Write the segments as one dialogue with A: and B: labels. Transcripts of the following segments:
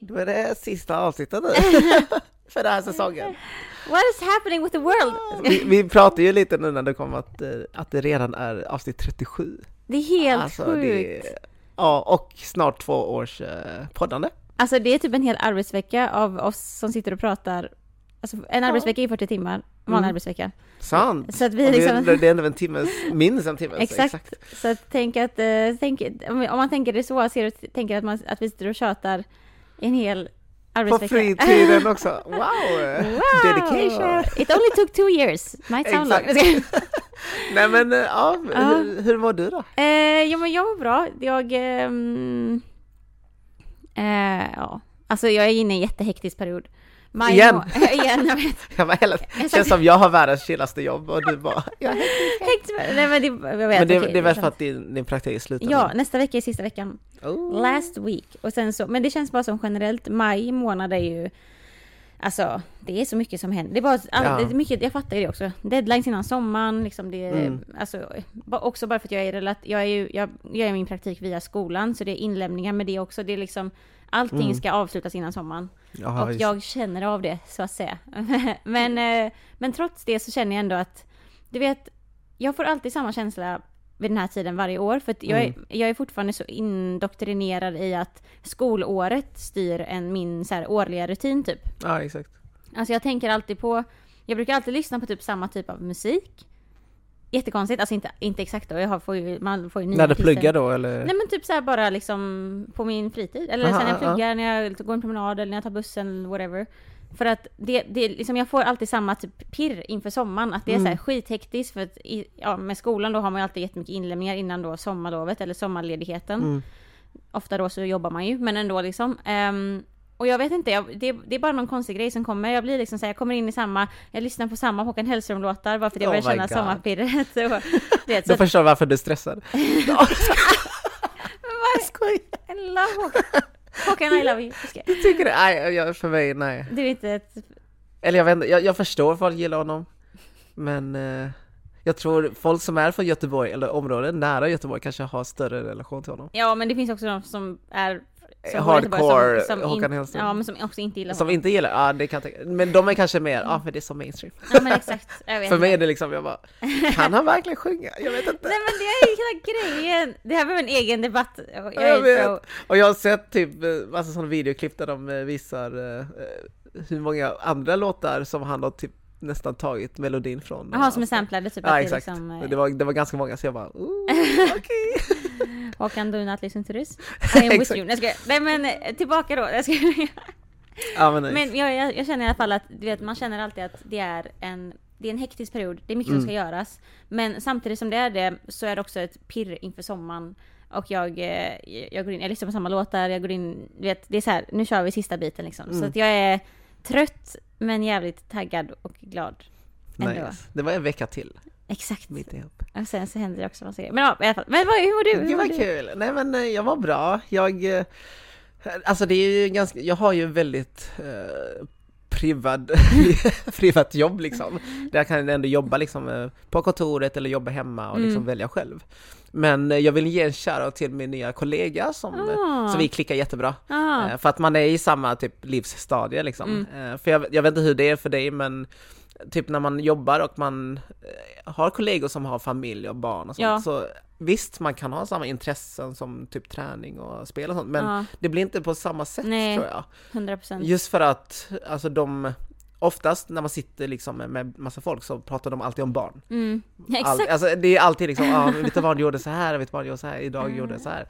A: Då är det sista avsnittet nu för den här säsongen.
B: What is happening with the world?
A: Vi, vi pratade ju lite nu när det kom att, eh, att det redan är avsnitt 37.
B: Det är helt
A: Alltså,
B: sjukt.
A: det, ja, och snart två års eh, poddande.
B: Alltså det är typ en hel arbetsvecka av oss som sitter och pratar. Alltså en arbetsvecka är 40 timmar, vanlig
A: Mm.
B: arbetsvecka.
A: Sant!
B: Så att vi liksom-
A: det, det är ändå en timme, minst en timme. så
B: Exakt. Så att tänk att, eh, tänk, om om man tänker det så, ser du, tänker att, man, att vi sitter och tjatar en hel
A: På
B: arbetsvecka.
A: fritiden också. Wow!
B: Wow!
A: Dedication!
B: It only took two years. Might sound long.
A: Nej men eh, ja. Hur, hur mår du då?
B: eh, ja men jag var bra. Jag... ehm, eh, ja. Alltså jag är inne i en jättehektisk period. Maj
A: Igen?
B: igen, jag vet.
A: Jag bara, hela,
B: sagt-
A: känns som jag har världens chillaste jobb och du bara... Ja,
B: Hekt, nej men det, jag vet,
A: men det,
B: okej,
A: det är väl
B: sant.
A: för att din, din praktik är slut?
B: Ja, nästa vecka är sista veckan.
A: Oh.
B: Last week. Och sen så, men det känns bara som generellt, maj månad är ju, alltså det är så mycket som händer. Det är bara, all,
A: Ja.
B: det är mycket, jag fattar ju det också. Deadlines innan sommaren, liksom det,
A: Mm.
B: alltså, också bara för att jag är relat, jag är ju, jag gör min praktik via skolan, så det är inlämningar med det också. Det är liksom, allting
A: Mm.
B: ska avslutas innan sommaren.
A: Jaha,
B: och
A: just-
B: jag känner av det, så att säga. men, eh, men trots det så känner jag ändå att, du vet, jag får alltid samma känsla vid den här tiden varje år, för att jag, är,
A: Mm.
B: jag är fortfarande så indoktrinerad i att skolåret styr en min så här, årliga rutin typ.
A: Ja, exakt.
B: Alltså jag tänker alltid på, jag brukar alltid lyssna på typ samma typ av musik. Jättekonstigt, alltså inte, inte exakt då, jag har, får ju, man får ju nya
A: När du
B: artister.
A: pluggar då eller?
B: Nej men typ så här bara liksom på min fritid. Eller
A: Aha,
B: sen när jag
A: ja, ja.
B: pluggar, när jag går en promenad eller när jag tar bussen, whatever. För att det, det liksom, jag får alltid samma typ pirr inför sommaren. Att det är så här
A: Mm.
B: skithektiskt för att i, ja, med skolan då har man ju alltid jättemycket inlämningar innan då sommarlovet eller sommarledigheten.
A: Mm.
B: Ofta då så jobbar man ju, men ändå liksom. Ehm, och jag vet inte, jag, det, det är bara någon konstig grej som kommer. Jag blir liksom så här, jag kommer in i samma, jag lyssnar på samma Håkan Hellström-låtar bara för att jag
A: Oh
B: börjar
A: my
B: känna
A: God.
B: sommarpirret. Du så
A: Då
B: att,
A: förstår varför du är stressad. Ja,
B: jag
A: skojar.
B: I love Håkan. Håkan, I love you. Jag
A: tycker det, nej, jag, för mig, nej.
B: Du är inte ett...
A: Eller jag vet inte, jag, jag förstår folk gillar honom. Men eh, jag tror folk som är från Göteborg, eller områden nära Göteborg, kanske har större relation till honom.
B: Ja, men det finns också de som är... Som
A: hardcore
B: som, som
A: Håkan Hellström.
B: Ja, men som också inte gillar
A: Som
B: honom.
A: inte gillar, ja det kan jag tänka Men de är kanske mer, ja för det är så mainstream.
B: Ja, men exakt.
A: För mig är det liksom, jag bara, kan han verkligen sjunga? Jag vet inte.
B: Nej men det är ju hela grejen. Det här behöver en egen debatt. Jag
A: Jag vet. Och jag har sett typ eh, massa sådana videoklipp där de eh, visar eh, hur många andra låtar som han har typ nästan tagit melodin från.
B: Jaha, som är samplade typ.
A: Ja exakt,
B: Liksom,
A: det, var, det var ganska många så jag bara, ooh, okej.
B: Håkan, do not listen to this. I am with you. Jag skojar. Nej men eh, tillbaka då. Jag skojar.
A: Ja men, nice.
B: Men jag, jag, jag känner i alla fall att, du vet, man känner alltid att det är en, det är en hektisk period. Det är mycket som ska
A: Mm.
B: göras. Men samtidigt som det är det, så är det också ett pirr inför sommaren. Och jag, eh, jag går in, jag lyssnar på samma låtar, jag går in, du vet, det är så här, nu kör vi sista biten liksom. Så
A: Mm.
B: att jag är trött, men jävligt taggad och glad. Ändå.
A: nice. Det var en vecka till,
B: Exakt.
A: mitt i allt.
B: Och sen så händer det också massa grejer. Men ja, i alla fall. Men vad, hur mår du? Hur
A: Gud vad kul! Nej men eh, jag var bra, jag... eh, Alltså det är ju ganska, jag har ju väldigt eh, privat, privat jobb liksom. Där jag kan ändå jobba liksom eh, på kontoret eller jobba hemma och liksom
B: Mm.
A: välja själv. Men jag vill ge en shoutout till min nya kollega som,
B: Ah.
A: så vi klickar jättebra.
B: Ah.
A: För att man är i samma typ livsstadie liksom.
B: Mm.
A: För jag, jag vet inte hur det är för dig men typ när man jobbar och man eh, har kollegor som har familj och barn och sånt
B: Ja.
A: så visst man kan ha samma intressen som typ träning och spel och sånt men
B: Ja,
A: det blir inte på samma sätt
B: Nej.
A: tror jag.
B: 100 procent.
A: Just för att alltså de Oftast när man sitter liksom med- massa folk så pratar de alltid om barn.
B: Mm. Ja,
A: All, alltså det är alltid liksom, ah, vad du gjorde så här, vad du gjorde så här, idag
B: Mm.
A: gjorde så här.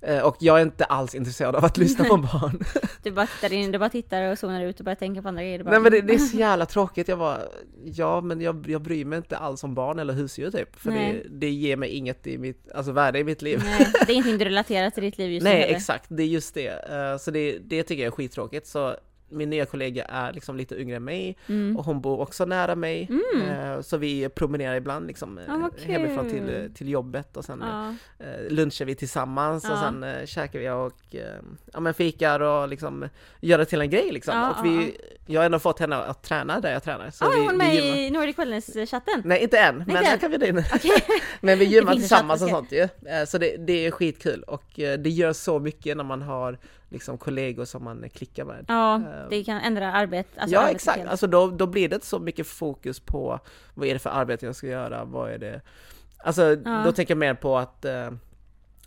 A: Eh, Och jag är inte alls intresserad av att lyssna på barn.
B: Du bara tittar in, du bara tittar och zonar ut och börjar tänka på andra grejer. Bara,
A: Nej men det, det är så jävla tråkigt, jag bara, ja men jag, jag bryr mig inte alls om barn eller husdjur typ. För det, det ger mig inget i mitt, alltså värde i mitt liv.
B: Nej, det är ingenting du relaterar till ditt liv just nu
A: Nej
B: heller.
A: exakt, det är just det. Eh, Så det, det tycker jag är skittråkigt. Så min nya kollega är liksom lite yngre än mig
B: Mm.
A: och hon bor också nära mig.
B: Mm.
A: Eh, Så vi promenerar ibland liksom
B: vad
A: hemifrån till, till jobbet och sen
B: Ja.
A: eh, lunchar vi tillsammans och
B: Ja.
A: sen eh, käkar vi och ja, men fikar och liksom gör det till en grej liksom. Och vi jag har ändå fått henne att träna där jag tränar. Så
B: Ja,
A: vi,
B: är hon med i Nordic Wellness-chatten?
A: Nej inte än, men
B: än?
A: jag kan bjuda in.
B: Okej.
A: Men vi gymmar
B: finns en
A: tillsammans och
B: chatt,
A: sånt ju. Så det, det är skitkul och det gör så mycket när man har liksom kollegor som man klickar med.
B: Ja,
A: Eh,
B: det kan ändra arbet, alltså
A: ja
B: arbetet
A: exakt,
B: helt.
A: alltså då, då blir det inte så mycket fokus på vad är det för arbete jag ska göra, vad är det Alltså
B: Ja.
A: då tänker jag mer på att eh,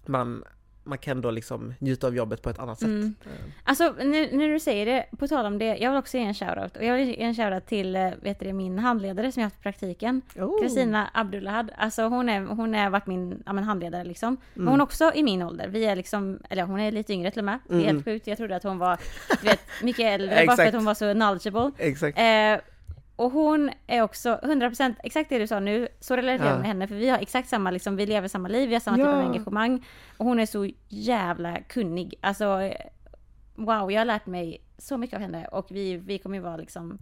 A: man, man kan då liksom njuta av jobbet på ett annat sätt.
B: Mm.
A: Eh,
B: Alltså nu, när du säger det, på tal om det, jag vill också ge en shoutout. Och jag vill ge en shoutout till eh, vet du, min handledare som jag haft i praktiken.
A: oh.
B: Kristina Abdullahad. Alltså hon är, hon har varit min ja, men handledare liksom. Men
A: Mm.
B: hon är också i min ålder. Vi är liksom, eller hon är lite yngre till och med. Det är
A: Mm.
B: helt sjukt. Jag trodde att hon var, du vet, mycket äldre bara för att hon var så knowledgeable.
A: Exakt.
B: Eh, och hon är också 100% exakt det du sa nu, så relaterar jag
A: Ja.
B: med henne för vi har exakt samma, liksom, vi lever samma liv, vi har samma typ
A: Ja.
B: av engagemang. Och hon är så jävla kunnig. Alltså, wow, jag har lärt mig så mycket av henne och vi, vi kommer ju vara liksom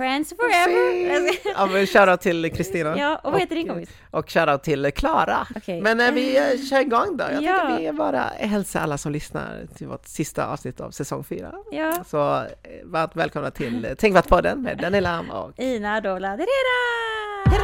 B: friends forever.
A: Ja men shoutout till Kristina.
B: ja, och vad heter din kompis?
A: Och shoutout till Klara.
B: Okej.
A: Men eh, vi eh, kör igång då. Jag
B: Ja.
A: tänkte vi bara hälsa alla som lyssnar till vårt sista avsnitt av säsong fyra.
B: Ja.
A: Så eh, varmt välkomna till eh, Tänkvattpodden med Daniela och
B: Ina Dola Derera!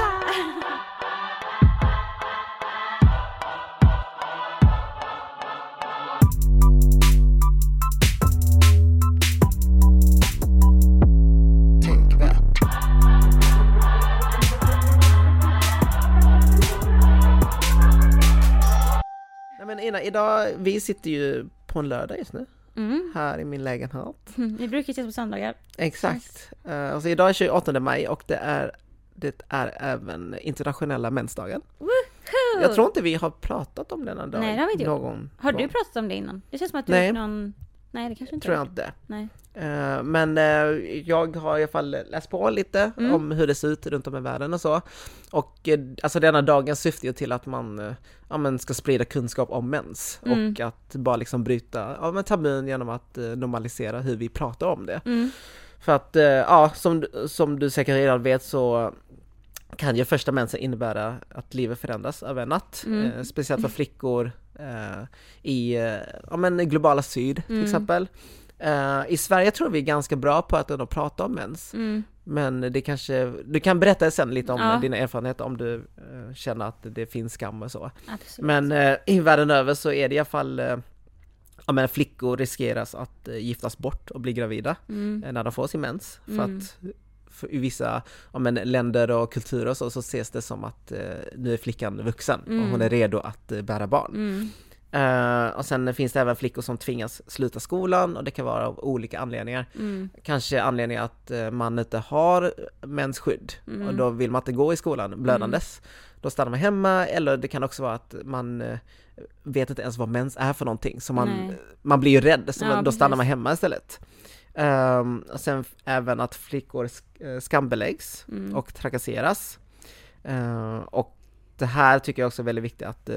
A: Men Ina, idag, vi sitter ju på en lördag just nu,
B: Mm.
A: här i min lägenhet.
B: Vi brukar ses på söndagar.
A: Exakt. Uh, alltså idag är 28 maj och det är, det är även internationella mensdagen.
B: Woohoo!
A: Jag tror inte vi har pratat om denna dag
B: Nej, det har vi inte
A: någon
B: Har du
A: gång.
B: pratat om det innan? Det känns som att du
A: Nej.
B: gjort någon... Nej, det kanske inte
A: Tror jag inte.
B: Nej.
A: Eh, Men eh, jag har i alla fall läst på lite
B: Mm.
A: om hur det ser ut runt om i världen och så. Och eh, alltså denna dagen syftar ju till att man ja, men ska sprida kunskap om mens
B: Mm.
A: och att bara liksom bryta ja, men tabun genom att normalisera hur vi pratar om det.
B: Mm.
A: För att, ja, som, som du säkert redan vet så kan ju första mensen innebära att livet förändras över en natt.
B: Mm.
A: Eh, speciellt för flickor i eh, ja, men globala syd till
B: Mm.
A: exempel. Eh, I Sverige tror vi är ganska bra på att ändå prata om mens.
B: Mm.
A: Men det kanske, du kan berätta sen lite om
B: Ja.
A: dina erfarenheter om du eh, känner att det finns skam och så.
B: Absolut.
A: Men eh, i världen över så är det i alla fall eh, Ja men flickor riskeras att eh, giftas bort och bli gravida
B: Mm.
A: eh, när de får sin mens. För
B: Mm.
A: att i vissa ja, men, länder och kulturer och så, så ses det som att eh, nu är flickan vuxen och
B: Mm.
A: hon är redo att eh, bära barn.
B: Mm.
A: Eh, och sen finns det även flickor som tvingas sluta skolan och det kan vara av olika anledningar.
B: Mm.
A: Kanske anledning att eh, man inte har mensskydd
B: Mm.
A: och då vill man inte gå i skolan blödandes. Då stannar man hemma eller det kan också vara att man eh, vet inte ens vad mens är för någonting så man,
B: Nej.
A: man blir ju rädd så
B: Ja,
A: man, då
B: precis.
A: stannar man hemma istället. Um, sen även att flickor eh, skambeläggs
B: Mm.
A: och trakasseras. Eh, och det här tycker jag också är väldigt viktigt att eh,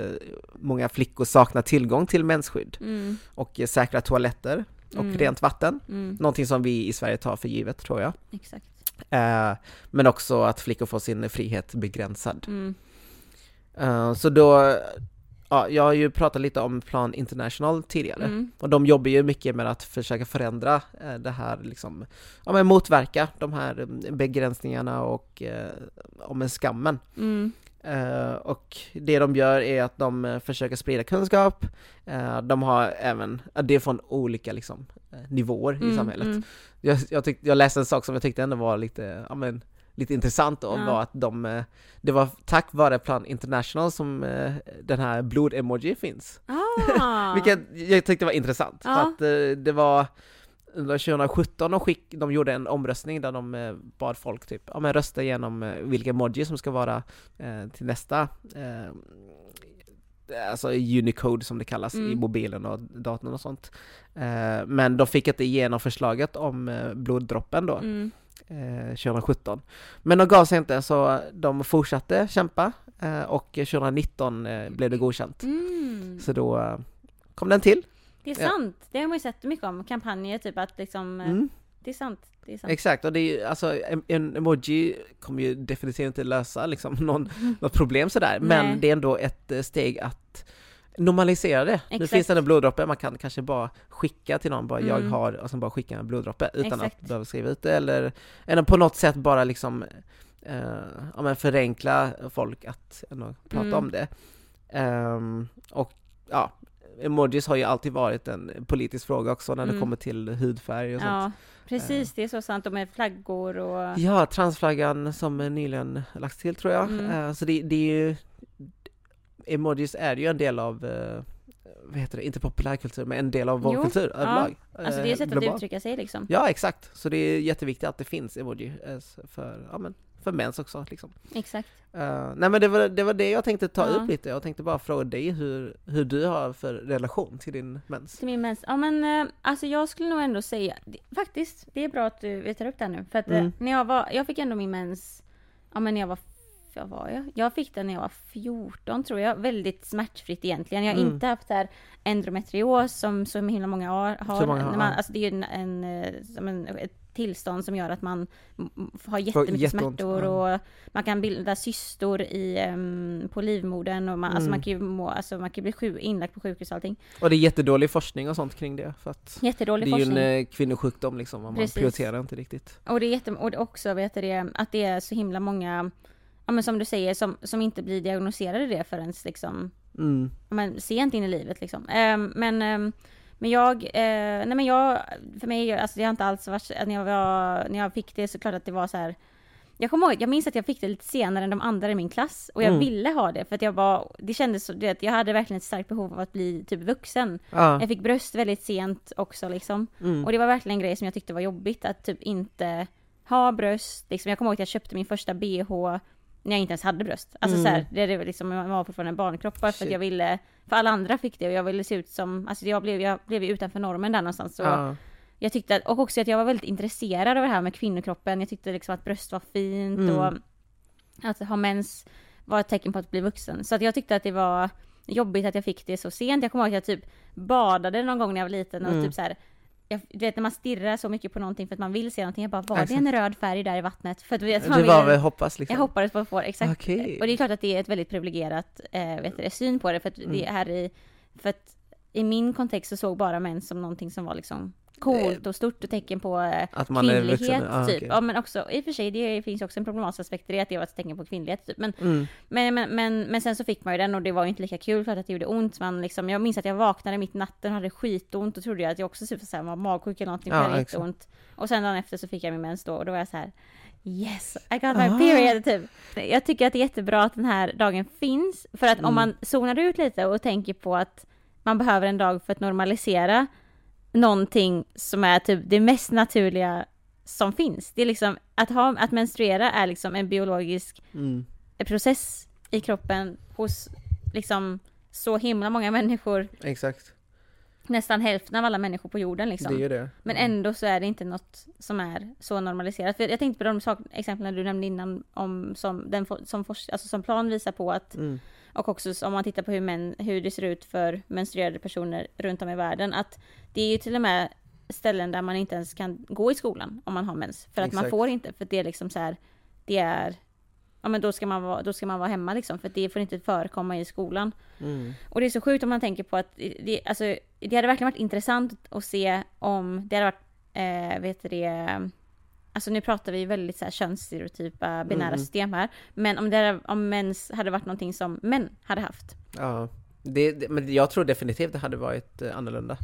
A: många flickor saknar tillgång till mensskydd
B: Mm.
A: och eh, säkra toaletter och
B: Mm.
A: rent vatten.
B: Mm.
A: Någonting som vi i Sverige tar för givet tror jag.
B: Exakt.
A: Eh, men också att flickor får sin frihet begränsad.
B: Mm.
A: Så då, ja, jag har ju pratat lite om Plan International tidigare.
B: Mm.
A: Och de jobbar ju mycket med att försöka förändra eh, det här, liksom, ja men motverka de här eh, begränsningarna och eh, om en skammen.
B: Mm.
A: Eh, och det de gör är att de eh, försöker sprida kunskap. Eh, de har även, det är från olika liksom, eh, nivåer i
B: Mm.
A: samhället.
B: Mm.
A: Jag, jag, tyck, jag läste en sak som jag tyckte ändå var lite, ja, men, lite intressant och
B: Ja.
A: var att de, eh, det var tack vare Plan International som eh, den här blod-emoji finns.
B: Ah.
A: Vilket jag tyckte var intressant.
B: Ja.
A: För att eh, det var under 2017 de, skick, de gjorde en omröstning där de bad folk typ, ja men rösta igenom vilka emoji som ska vara eh, till nästa eh, Alltså Unicode som det kallas i
B: Mm.
A: mobilen och datorn och sånt. Eh, men de fick inte igenom förslaget om bloddroppen då,
B: Mm.
A: Eh, 2017. Men de gav sig inte så de fortsatte kämpa eh, och 2019 eh, blev det godkänt.
B: Mm.
A: Så då eh, kom den till.
B: Det är
A: Ja.
B: sant. Det har man ju sett mycket om. Kampanjer typ att liksom. eh,
A: Mm.
B: Det är sant. Det är sant.
A: Exakt, och det är ju, alltså en, en emoji kommer ju definitivt inte lösa liksom någon, något problem sådär,
B: Nej.
A: men det är ändå ett eh, steg att normalisera det. Nu
B: Exakt.
A: finns det en bloddroppe, man kan kanske bara skicka till någon, bara jag
B: Mm.
A: har, och sen bara skicka en bloddroppe utan
B: Exakt.
A: att behöva skriva ut det eller, eller på något sätt bara liksom eh, ja, men förenkla folk att ändå prata
B: Mm.
A: om det. Ehm, och ja, emojis har ju alltid varit en politisk fråga också när det
B: Mm.
A: kommer till hudfärg och sånt.
B: Ja, precis. Det är så sant. Och med flaggor och...
A: Ja, transflaggan som nyligen lagts till tror jag.
B: Mm.
A: Eh, så det, det är ju Emojis är ju en del av eh, vad heter det, inte populärkultur, men en del av vår
B: Jo,
A: kultur
B: ja.
A: överlag.
B: Alltså det är
A: eh,
B: ett sätt att uttrycka sig liksom.
A: Ja, exakt. Så det är jätteviktigt att det finns emoji eh, för, ja, men, för mens också. Liksom.
B: Exakt.
A: Eh, nej men det var, det var det jag tänkte ta
B: Ja.
A: upp lite. Jag tänkte bara fråga dig hur, hur du har för relation till din mens.
B: Till min mens. Ja men alltså jag skulle nog ändå säga, faktiskt, det är bra att du tar upp det här nu. För att
A: Mm.
B: när jag var, jag fick ändå min mens, ja men när jag var, vad var jag? Jag fick den när jag var 14 tror jag. Väldigt smärtfritt egentligen. Jag har
A: Mm.
B: inte haft det här endometrios som så himla många har. har.
A: Många har,
B: man, alltså det är ju en, en, eh, en, ett tillstånd som gör att man har jättemycket
A: jätteont,
B: smärtor och man kan bilda cystor i, em, på livmodern och man, alltså
A: Mm.
B: man kan ju må, alltså man kan bli sjuk, inlagd på sjukhus och allting.
A: Och det är jättedålig forskning och sånt kring det. För att
B: Jättedålig
A: det är ju en eh, kvinnosjukdom liksom, man
B: Precis.
A: prioriterar inte riktigt.
B: Och det är jätte, och också vet du det, att det är så himla många, ja men som du säger, som, som inte blir diagnostiserade det förrän liksom,
A: Mm.
B: ja, men sent in i livet liksom. Ehm, men, ehm, men jag, eh, nej men jag, för mig, alltså det har inte alls varit, när jag var, när jag fick det så klart att det var så här. Jag kommer ihåg, jag minns att jag fick det lite senare än de andra i min klass och jag
A: Mm.
B: ville ha det för att jag var, det kändes så, du vet, jag hade verkligen ett starkt behov av att bli typ vuxen.
A: Ja.
B: Jag fick bröst väldigt sent också liksom.
A: Mm.
B: Och det var verkligen en grej som jag tyckte var jobbigt att typ inte ha bröst. Liksom, jag kommer ihåg att jag köpte min första bh när jag inte ens hade bröst. Alltså
A: Mm.
B: så här, det, det var liksom, jag var fortfarande en barnkropp bara för att jag ville, för alla andra fick det och jag ville se ut som, alltså jag blev, jag blev utanför normen där någonstans. Så
A: Ja.
B: jag tyckte att, och också att jag var väldigt intresserad av det här med kvinnokroppen. Jag tyckte liksom att bröst var fint
A: Mm.
B: och att ha mens var ett tecken på att bli vuxen. Så att jag tyckte att det var jobbigt att jag fick det så sent. Jag kommer ihåg att jag typ badade någon gång när jag var liten och
A: Mm.
B: typ så här. Jag, du vet när man stirrar så mycket på någonting för att man vill se någonting. Jag bara, var
A: Exakt.
B: det en röd färg där i vattnet? För att du vet, man
A: Du
B: vill,
A: var väl hoppas liksom?
B: jag hoppades på att få exakt.
A: Okej.
B: Och det är klart att det är ett väldigt privilegierat eh, vet du, syn på det. För att det
A: Mm.
B: här i, för att i min kontext så såg bara män som någonting som var liksom coolt och stort och tecken på eh,
A: Att man
B: kvinnlighet
A: vuxen? Ah,
B: typ.
A: okej.
B: Ja men också, i och för sig det finns också en problematisk aspekt i det att det var ett tecken på kvinnlighet typ. Men,
A: Mm.
B: men, men, men, men sen så fick man ju den och det var ju inte lika kul för att det gjorde ont. Man liksom, jag minns att jag vaknade mitt i natten och hade skitont och trodde jag att jag också typ så här, var magsjuk eller någonting för
A: Ja,
B: hade jätteont. Och sen dagen efter så fick jag min mens då och då var jag så här. Yes, I got my
A: Ah.
B: period typ. Jag tycker att det är jättebra att den här dagen finns. För att
A: Mm.
B: om man zonar ut lite och tänker på att man behöver en dag för att normalisera någonting som är typ det mest naturliga som finns. Det är liksom, att, ha, att menstruera är liksom en biologisk
A: Mm.
B: process i kroppen hos liksom så himla många människor.
A: Exakt.
B: Nästan hälften av alla människor på jorden
A: Det
B: liksom.
A: är ju det.
B: Men
A: Mm.
B: ändå så är det inte något som är så normaliserat. För jag tänkte på de exemplen du nämnde innan om som, den, som, forsk- alltså som plan visar på att
A: Mm.
B: Och också om man tittar på hur, män, hur det ser ut för menstruerade personer runt om i världen. Att det är ju till och med ställen där man inte ens kan gå i skolan om man har mens. För att man
A: Exakt.
B: får inte, för det är liksom så här, det är, ja men då ska man vara, då ska man vara hemma liksom, för det får inte förekomma i skolan.
A: Mm.
B: Och det är så sjukt om man tänker på att det, alltså, det hade verkligen varit intressant att se om det hade varit, eh, vet du det, alltså nu pratar vi väldigt så här könsstereotypa binära
A: Mm.
B: system här, men om, det om mens hade varit någonting som män hade haft.
A: Ja, det, det, men jag tror definitivt det hade varit eh, annorlunda.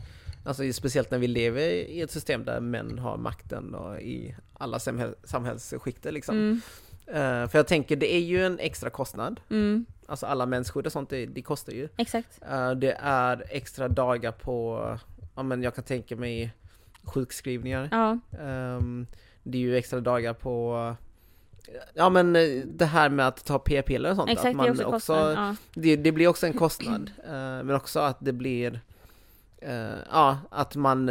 A: Alltså speciellt när vi lever i ett system där män har makten och i alla samhäll, samhällsskikter liksom.
B: Mm,
A: Eh, för jag tänker, det är ju en extra kostnad.
B: mm,
A: Alltså alla mensskydd och sånt, det, det kostar ju.
B: exakt.
A: Eh, det är extra dagar på, ja men jag kan tänka mig sjukskrivningar.
B: Ja,
A: Ehm, det är ju extra dagar på Ja men eh, det här med att ta p-piller och sånt,
B: exakt.
A: att
B: Det
A: man
B: är också kostnad. Ja.
A: det, det blir också en kostnad, eh, men också att det blir eh, Ja, att man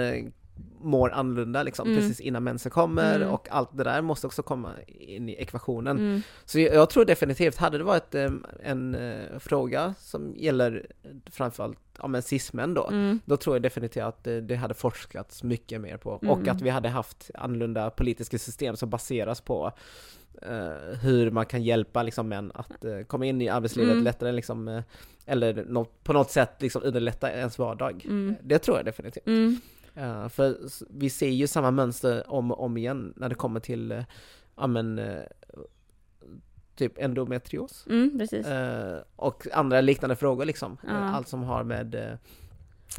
A: mår annorlunda liksom,
B: Mm.
A: precis innan mensen kommer
B: Mm.
A: och allt det där måste också komma in i ekvationen.
B: Mm.
A: Så jag, jag tror definitivt, hade det varit en eh, fråga som gäller framförallt ja, men cismen då,
B: Mm.
A: då tror jag definitivt att det, det hade forskats mycket mer på och
B: Mm.
A: att vi hade haft annorlunda politiska system som baseras på eh, hur man kan hjälpa liksom män att eh, komma in i arbetslivet
B: Mm.
A: lättare liksom, eh, eller nå- på något sätt liksom underlätta ens vardag.
B: Mm.
A: Det tror jag definitivt. Eh, för vi ser ju samma mönster om och om igen när det kommer till, eh, ja men, eh, typ endometrios.
B: Mm, precis.
A: Eh, och andra liknande frågor liksom.
B: Ja.
A: Eh, Allt som har med, eh,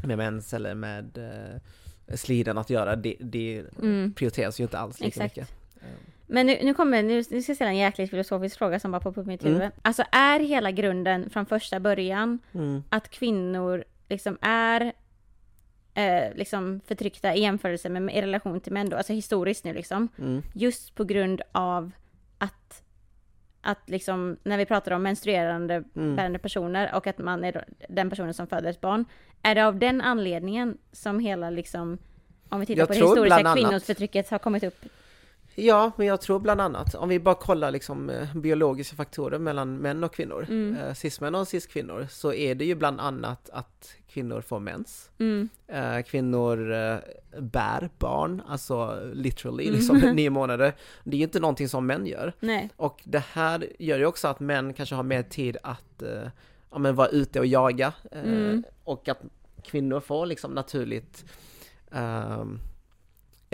A: med mens eller med eh, sliden att göra, det, det
B: Mm.
A: prioriteras ju inte alls lika
B: Exakt.
A: mycket. Eh,
B: Men nu, nu kommer, nu, nu ska jag ställa en jäkligt filosofisk fråga som bara poppar upp i mitt
A: Mm.
B: huvud. Alltså är hela grunden från första början
A: Mm.
B: att kvinnor liksom är eh, liksom förtryckta i jämförelse med i relation till män då, alltså historiskt nu liksom.
A: Mm.
B: Just på grund av att, att liksom, när vi pratar om menstruerande
A: Mm.
B: personer och att man är den personen som föder ett barn. Är det av den anledningen som hela liksom, om vi tittar
A: Jag
B: på det historiska kvinnoförtrycket har kommit upp?
A: Ja, men jag tror bland annat, om vi bara kollar liksom eh, biologiska faktorer mellan män och kvinnor,
B: Mm.
A: eh, cismän och ciskvinnor, så är det ju bland annat att kvinnor får mens.
B: Mm,
A: Eh, kvinnor eh, bär barn, alltså literally,
B: Mm.
A: liksom nio månader. Det är ju inte någonting som män gör.
B: nej.
A: Och det här gör ju också att män kanske har mer tid att eh, ja, men vara ute och jaga.
B: Mm.
A: Och att kvinnor får liksom naturligt ehm,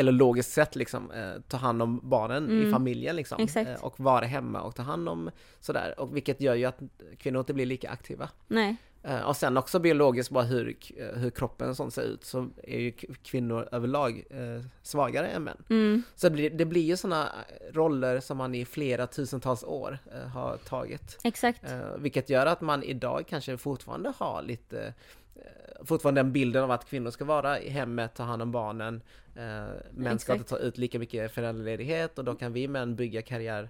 A: eller logiskt sett liksom eh, ta hand om barnen i
B: Mm.
A: familjen liksom. Eh, och vara hemma och ta hand om sådär. Och vilket gör ju att kvinnor inte blir lika aktiva.
B: Nej.
A: Eh, Och sen också biologiskt bara hur, eh, hur kroppen sånt ser ut så är ju kvinnor överlag eh, svagare än män.
B: Mm,
A: Så det blir, det blir ju sådana roller som man i flera tusentals år eh, har tagit.
B: exakt.
A: Eh, vilket gör att man idag kanske fortfarande har lite eh, Fortfarande den bilden av att kvinnor ska vara i hemmet, ta hand om barnen eh, Män ska inte ta ut lika mycket föräldraledighet och då kan vi män bygga karriär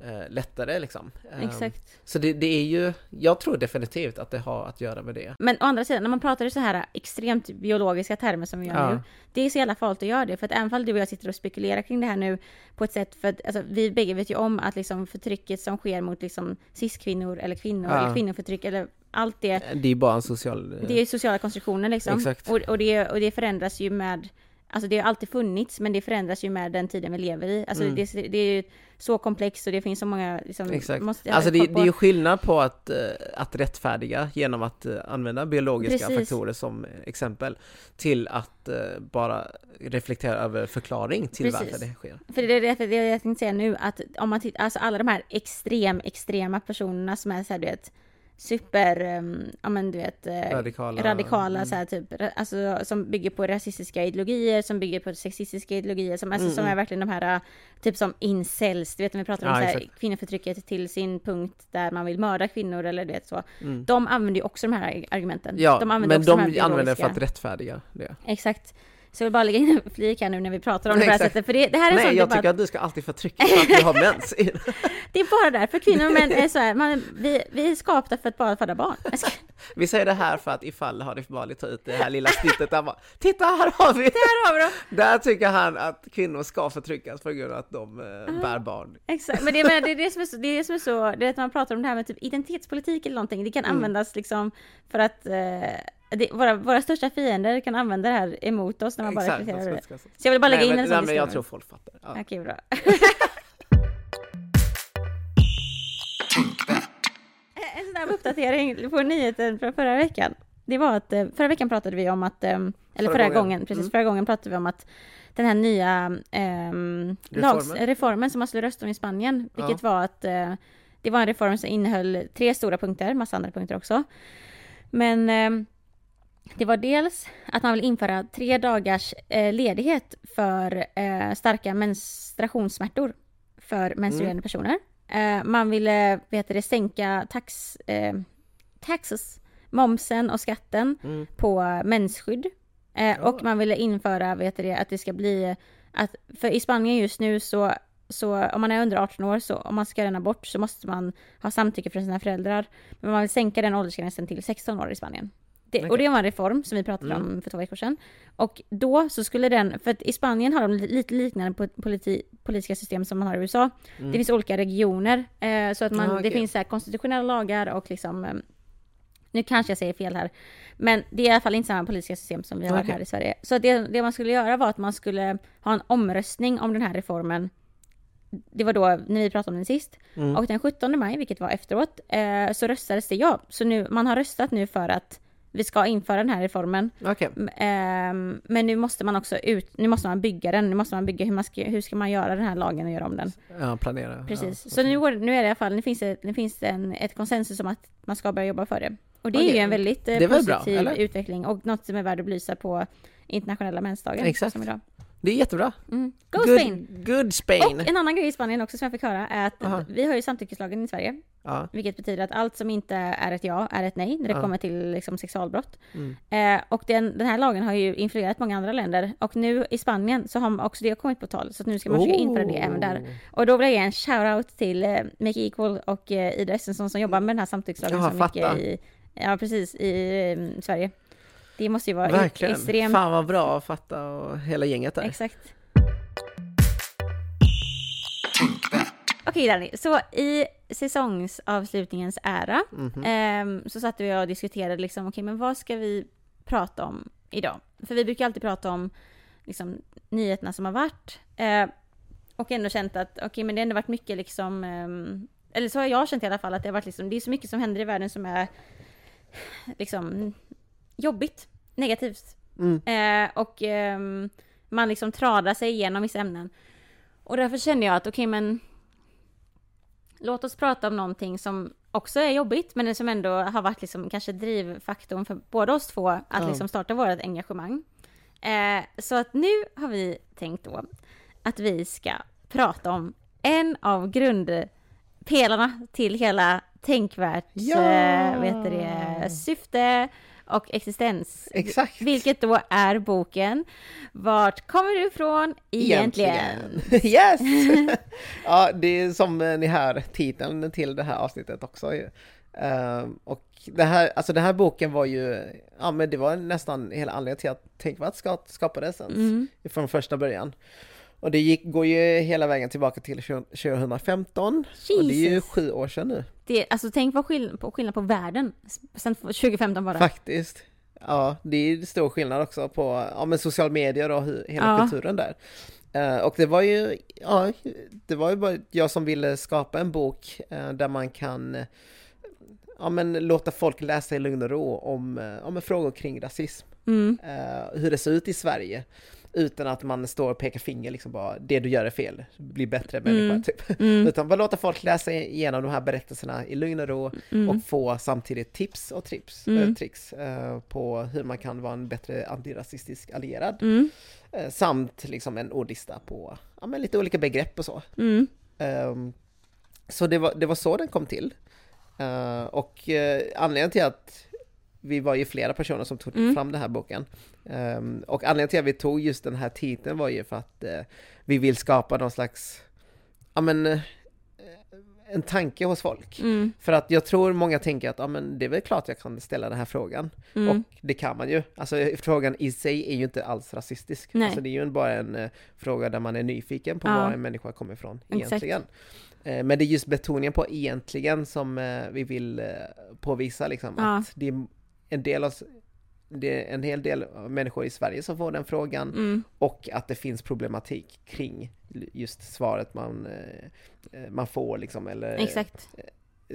A: eh, lättare liksom. Eh. Så det, det är ju, jag tror definitivt att det har att göra med det.
B: Men å andra sidan, när man pratar i så här extremt biologiska termer som vi gör
A: Ja.
B: nu, det är så jävla farligt att göra det, för att även fall du och jag sitter och spekulerar kring det här nu på ett sätt, för att alltså, vi bägge vet ju om att liksom förtrycket som sker mot liksom cis-kvinnor eller kvinnor,
A: Ja.
B: eller kvinnoförtryck, eller allt det,
A: Det är bara en social... eh,
B: det är sociala konstruktioner liksom.
A: Exakt.
B: Och, och, det, och det förändras ju med, alltså det har alltid funnits, men det förändras ju med den tiden vi lever i. Alltså
A: Mm.
B: det, det är ju så komplext och det finns så många, liksom,
A: Exakt.
B: måste
A: Alltså det, det är ju skillnad på att, eh, att rättfärdiga genom att eh, använda biologiska
B: Precis.
A: faktorer som exempel till att eh, bara reflektera över förklaring till
B: Precis.
A: varför det sker.
B: För det är det, det jag tänkte säga nu, att om man tittar, alltså alla de här extrem, extrema personerna som är såhär du vet, super, um, ja men du vet, eh,
A: Radikala.
B: radikala
A: Mm.
B: så här, typ, ra- alltså som bygger på rasistiska ideologier, som bygger på sexistiska ideologier, som, alltså,
A: Mm,
B: som
A: mm.
B: är verkligen de här, eh, typ som incels, du vet när vi pratar om
A: Ja,
B: så här, kvinnoförtrycket till sin punkt där man vill mörda kvinnor eller du vet så.
A: Mm.
B: De använder ju också de här argumenten.
A: Ja,
B: de
A: men de använder det för att rättfärdiga det.
B: Exakt. Så jag vill bara lägga in en flik här nu när vi pratar om det på det här sättet, för det, det här är
A: Nej, jag tycker att du ska alltid förtrycka för att du har mens.
B: Det är bara därför kvinnor och män är så här, man, vi, vi är skapta för att bara föda barn. Ska-
A: Vi säger det här för att ifall Hanif Bali tar ut det här lilla snittet där bara Titta här har vi!
B: Där har vi dem!
A: Där tycker han att kvinnor ska förtryckas på grund av att de
B: Ah.
A: eh, bär barn.
B: Exakt, men det, men det är det som är så, det är det som är så, det är att man pratar om det här med typ identitetspolitik eller någonting, det kan
A: Mm.
B: användas liksom för att eh, det, våra, våra största fiender kan använda det här emot oss när man bara
A: Exakt,
B: reflekterar
A: de
B: över det. Så jag vill bara lägga
A: Nej,
B: in
A: men,
B: en
A: nej,
B: sån
A: men jag tror folk fattar. Ja.
B: Okej, bra. en snabb uppdatering på nyheten från förra veckan. Det var att eh, förra veckan pratade vi om att, eh, eller
A: Förra
B: förra,
A: gången.
B: gången, precis,
A: Mm.
B: förra gången pratade vi om att den här nya lags,
A: Reformen.
B: reformen som man skulle rösta om i Spanien, vilket var att eh, det var en reform som innehöll tre stora punkter, massa andra punkter också. Men ehm, det var dels att man vill införa tre dagars eh, ledighet för eh, starka menstruationssmärtor för menstruerande
A: Mm.
B: personer. Eh, man ville, vet det, sänka tax, taxes, momsen och skatten
A: Mm.
B: på mensskydd.
A: Ja.
B: Och man ville införa, vet det, att det ska bli, att, för i Spanien just nu så, så om man är under 18 år så om man ska göra en abort så måste man ha samtycke från sina föräldrar. Men man vill sänka den åldersgränsen till 16 år i Spanien. Det,
A: Okej.
B: Och det var en reform som vi pratade
A: Mm.
B: om för två veckor sedan. Och då så skulle den, för att i Spanien har de lite liknande po- politi, politiska system som man har i USA.
A: Mm.
B: Det finns olika regioner, eh, så att man,
A: Ah,
B: det
A: okej.
B: finns så här konstitutionella lagar och liksom eh, nu kanske jag säger fel här, men det är i alla fall inte samma politiska system som vi har
A: Okej.
B: här i Sverige. Så det, det man skulle göra var att man skulle ha en omröstning om den här reformen. Det var då när vi pratade om den sist.
A: Mm.
B: Och den 17 maj, vilket var efteråt, eh, så röstades det ja. Så nu, man har röstat nu för att vi ska införa den här reformen. M- ehm, men nu måste man också ut, nu måste man bygga den, nu måste man bygga hur, man ska, hur ska man göra den här lagen och göra om den.
A: Ja, planera.
B: Precis.
A: Ja,
B: Så nu, går, nu är det i alla fall, nu finns det, nu finns det en, ett konsensus om att man ska börja jobba för det. Och det är
A: Okej.
B: ju en väldigt eh,
A: är bra,
B: positiv
A: eller?
B: utveckling och något som är värt att belysa på internationella mensdagen.
A: Exakt.
B: Som idag.
A: Det är jättebra.
B: Mm. Go
A: good,
B: Spain!
A: Good Spain!
B: Och en annan grej i Spanien också som jag fick höra är att
A: Aha.
B: vi har ju samtyckeslagen i Sverige.
A: Ja.
B: Vilket betyder att allt som inte är ett ja är ett nej när det
A: Ja.
B: kommer till liksom, sexualbrott.
A: Mm.
B: Eh, och den, den här lagen har ju influerat många andra länder. Och nu i Spanien så har också det kommit på tal. Så nu ska man försöka införa det även där.
A: Oh.
B: Och då vill jag ge en shout-out till eh, Make Equal och eh, Ida Östensson som jobbar med den här samtyckslagen
A: Jaha,
B: så mycket i, ja, precis, i eh, Sverige. Det måste ju vara
A: Verkligen.
B: extremt...
A: Fan vad bra att fatta och hela gänget där.
B: Exakt. Okej Danny, så i säsongsavslutningens ära
A: Mhm.
B: ehm, så satt vi och diskuterade liksom, okej men vad ska vi prata om idag? För vi brukar alltid prata om liksom, nyheterna som har varit eh, och ändå känt att okej men det har ändå varit mycket liksom, ehm, eller så har jag känt i alla fall att det har varit liksom, det är så mycket som händer i världen som är liksom jobbigt, negativt.
A: Mm.
B: Eh, och ehm, man liksom tradar sig igenom vissa ämnen. Och därför kände jag att okej men låt oss prata om någonting som också är jobbigt men som ändå har varit liksom kanske drivfaktorn för båda oss två att
A: Ja.
B: liksom starta vårt engagemang. Eh, så att nu har vi tänkt då att vi ska prata om en av grundpelarna till hela tänkvärt
A: Ja!
B: eh, heter det, syfte och existens.
A: Exakt.
B: Vilket då är boken Vart kommer du ifrån egentligen?
A: yes! ja, det är som ni hör titeln till det här avsnittet också. Ehm, och det här, alltså den här boken var ju, ja men det var nästan hela anledningen till att Tänkvärt ska- skapades ens,
B: Mm.
A: från första början. Och det gick, går ju hela vägen tillbaka till 2015, och det är ju
B: Jesus.
A: sju år sedan nu.
B: Det, alltså tänk på, skill- på skillnad på världen sen 2015 bara.
A: Faktiskt. Ja, det är stor skillnad också på ja, men social medier och hela
B: Ja.
A: kulturen där. Eh, och det var ju, ja, det var ju bara jag som ville skapa en bok eh, där man kan ja, men låta folk läsa i lugn och ro om, eh, om frågor kring rasism.
B: Mm.
A: eh, hur det ser ut i Sverige. Utan att man står och pekar finger liksom bara, det du gör är fel, bli bättre människa
B: Mm.
A: typ.
B: Mm.
A: Utan bara låta folk läsa igenom de här berättelserna i lugn och ro
B: Mm.
A: och få samtidigt tips och trips, eh, tricks eh, på hur man kan vara en bättre antirasistisk allierad. Eh, samt liksom en ordlista på ja, men lite olika begrepp och så. Ehm, så det var, det var så den kom till. Eh, och uh, anledningen till att vi var ju flera personer som tog
B: Mm.
A: fram den här boken. Ehm, och anledningen till att vi tog just den här titeln var ju för att eh, vi vill skapa någon slags, ja men, eh, en tanke hos folk.
B: Mm.
A: För att jag tror många tänker att ja, men det är väl klart jag kan ställa den här frågan.
B: Mm.
A: Och det kan man ju. Alltså frågan i sig är ju inte alls rasistisk.
B: Nej.
A: Alltså det är ju bara en eh, fråga där man är nyfiken på
B: Ja.
A: var en människa kommer ifrån
B: Exakt.
A: egentligen. Eh, men det är just betoningen på egentligen som eh, vi vill eh, påvisa liksom.
B: Ja.
A: Att det är en del av, det är en hel del människor i Sverige som får den frågan
B: Mm.
A: och att det finns problematik kring just svaret man, eh, eh, man får liksom, eller
B: Exakt.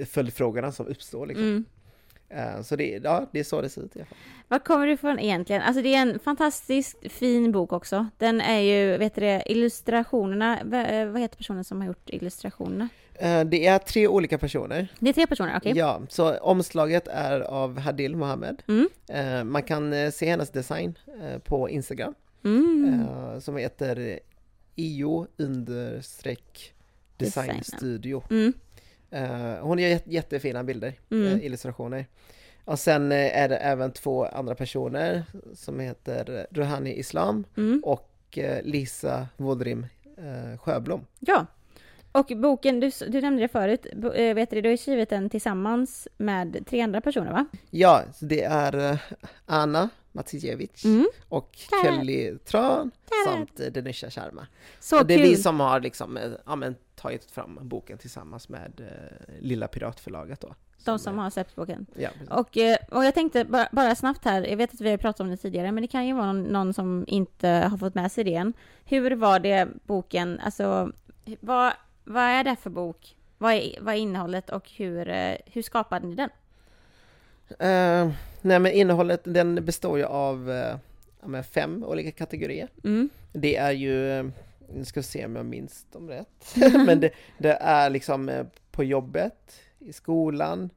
A: följdfrågorna som uppstår liksom.
B: Mm.
A: Eh, Så det, ja, det är så det ser ut i alla fall.
B: Var kommer du ifrån egentligen? Alltså det är en fantastiskt fin bok också. Den är ju, vet du det, illustrationerna, va- eh, vad heter personen som har gjort illustrationerna?
A: Eh, Det är tre olika personer.
B: Det är tre personer, okej?
A: Ja, så omslaget är av Hadil Mohammed.
B: Mm.
A: Eh, Man kan eh, se hennes design på Instagram
B: Mm.
A: som heter io understreck
B: Design.
A: designstudio.
B: Mm.
A: Hon gör jätte- jättefina bilder,
B: Mm.
A: illustrationer. Och sen är det även två andra personer som heter Ruhani Islam
B: Mm.
A: och Lisa Vodrim eh, Sjöblom.
B: Ja. Och boken, du, du nämnde det förut, äh, vet du, du har skrivit den tillsammans med tre andra personer va?
A: Ja, det är Anna Matijevic mm. och Kelly Tran samt Denisha Sharma. Så det är kul. vi som har liksom, ja, men, tagit fram boken tillsammans med eh, Lilla Piratförlaget då.
B: De som är, har släppt boken.
A: Ja,
B: och, eh, och jag tänkte bara, bara, snabbt här, jag vet att vi har pratat om det tidigare, men det kan ju vara någon, någon som inte har fått med sig det än. Hur var det boken, alltså vad, vad är det för bok? Vad är, vad är innehållet och hur, eh, hur skapade ni den?
A: Uh, nej men innehållet, den består ju av uh, fem olika kategorier. Mm. Det är ju nu ska vi se om jag minns dem rätt. Men det, det, är liksom på jobbet, i skolan,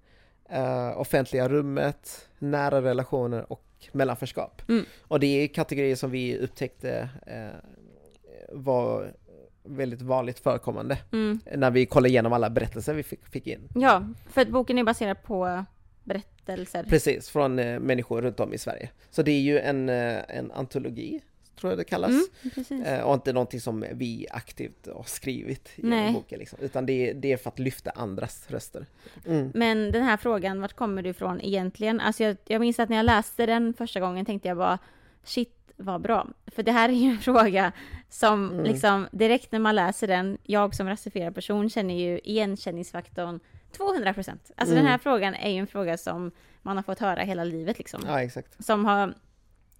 A: uh, offentliga rummet, nära relationer och mellanförskap. Mm. Och det är kategorier som vi upptäckte var väldigt vanligt förekommande mm. när vi kollade igenom alla berättelser vi fick, fick, in.
B: Ja, för att boken är baserad på berättelser.
A: Precis, från uh, människor runt om i Sverige. Så det är ju en, en antologi tror jag det kallas. Mm, eh, och inte någonting som vi aktivt har skrivit i Nej. boken, liksom. utan det, det, är för att lyfta andras röster.
B: Mm. Men den här frågan, vart kommer du ifrån egentligen? Alltså jag, jag minns att när jag läste den första gången tänkte jag bara, shit vad bra. För det här är ju en fråga som mm. liksom direkt när man läser den, jag som rasifierad person känner ju igenkänningsfaktorn 200 procent. Alltså mm. den här frågan är ju en fråga som man har fått höra hela livet liksom.
A: Ja, exakt.
B: Som har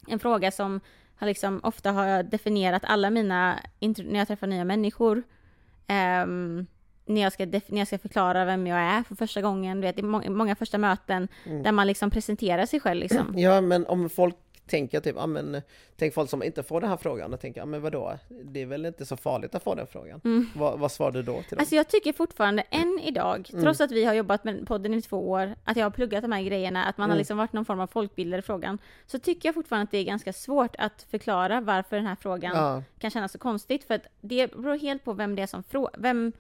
B: en fråga som har liksom, ofta har definierat alla mina, när jag träffar nya människor, um, när, jag ska när jag ska förklara vem jag är för första gången, du vet, i må många första möten, mm. där man liksom presenterar sig själv liksom.
A: Ja, men om folk tänker typ, ja men tänk folk som inte får den här frågan och tänker, ja men vadå, det är väl inte så farligt att få den frågan. Mm. Vad, vad svarar du då till dem?
B: Alltså jag tycker fortfarande än idag, mm. trots att vi har jobbat med podden i två år, att jag har pluggat de här grejerna, att man mm. har liksom varit någon form av folkbildare i frågan, så tycker jag fortfarande att det är ganska svårt att förklara varför den här frågan ja. kan kännas så konstigt, för att det beror helt på vem det är som frågar,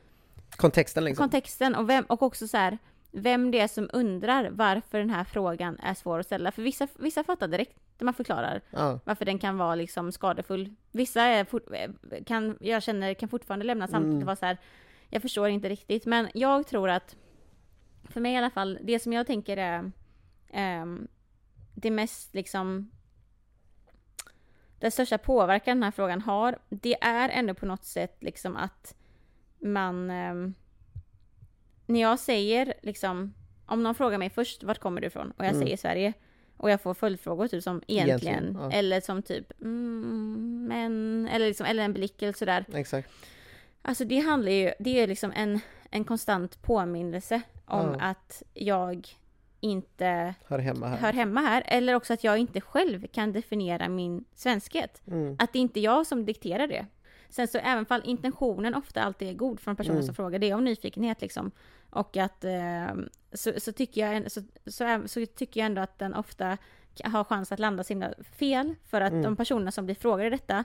A: Kontexten liksom.
B: Kontexten och, vem, och också så här, vem det är som undrar varför den här frågan är svår att ställa. För vissa, vissa fattar direkt när man förklarar ja. varför den kan vara liksom skadefull. Vissa är fort, kan, jag känner, kan fortfarande lämna samtidigt mm. vara så här, jag förstår inte riktigt. Men jag tror att, för mig i alla fall, det som jag tänker är um, det mest liksom den största påverkan den här frågan har, det är ändå på något sätt liksom att man um, när jag säger liksom, om någon frågar mig först, vart kommer du ifrån? Och jag mm. säger Sverige. Och jag får följdfrågor typ som egentligen, egentligen ja. eller som typ mm, men, eller liksom, eller en blick eller sådär.
A: Exakt.
B: Alltså det handlar ju, det är liksom en, en konstant påminnelse om ja. att jag inte
A: hör hemma, här.
B: hör hemma här. Eller också att jag inte själv kan definiera min svenskhet. Mm. Att det inte är jag som dikterar det. Sen så även fall intentionen ofta alltid är god från personen mm. som frågar, det är om nyfikenhet liksom. Och att eh, så, så, tycker jag, så, så, så, tycker jag ändå att den ofta har chans att landa så himla fel. För att mm. de personerna som blir frågade detta,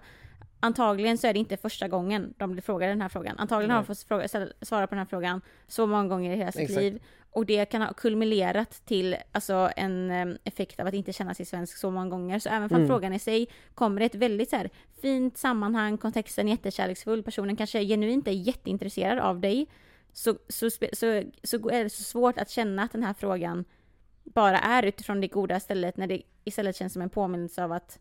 B: antagligen så är det inte första gången de blir frågade den här frågan. Antagligen har de fått fråga, svara på den här frågan så många gånger i hela sitt Exakt. liv. Och det kan ha kulminerat till alltså, en effekt av att inte känna sig svensk så många gånger. Så även om mm. frågan i sig kommer i ett väldigt så här, fint sammanhang, kontexten är jättekärleksfull, personen kanske genuint är jätteintresserad av dig, så, så, så, så är det så svårt att känna att den här frågan bara är utifrån det goda stället när det istället känns som en påminnelse av att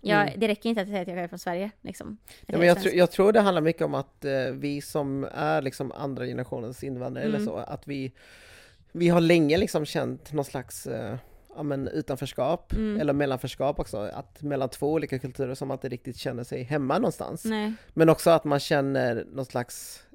B: Ja, mm. det räcker inte att säga att jag är från Sverige. Liksom.
A: Ja, men jag, tr jag, tror det handlar mycket om att eh, vi som är liksom andra generationens invandrare mm. eller så, att vi, vi har länge liksom känt någon slags eh, ja, men utanförskap, mm. eller mellanförskap också, att mellan två olika kulturer som man inte riktigt känner sig hemma någonstans.
B: Nej.
A: Men också att man känner någon slags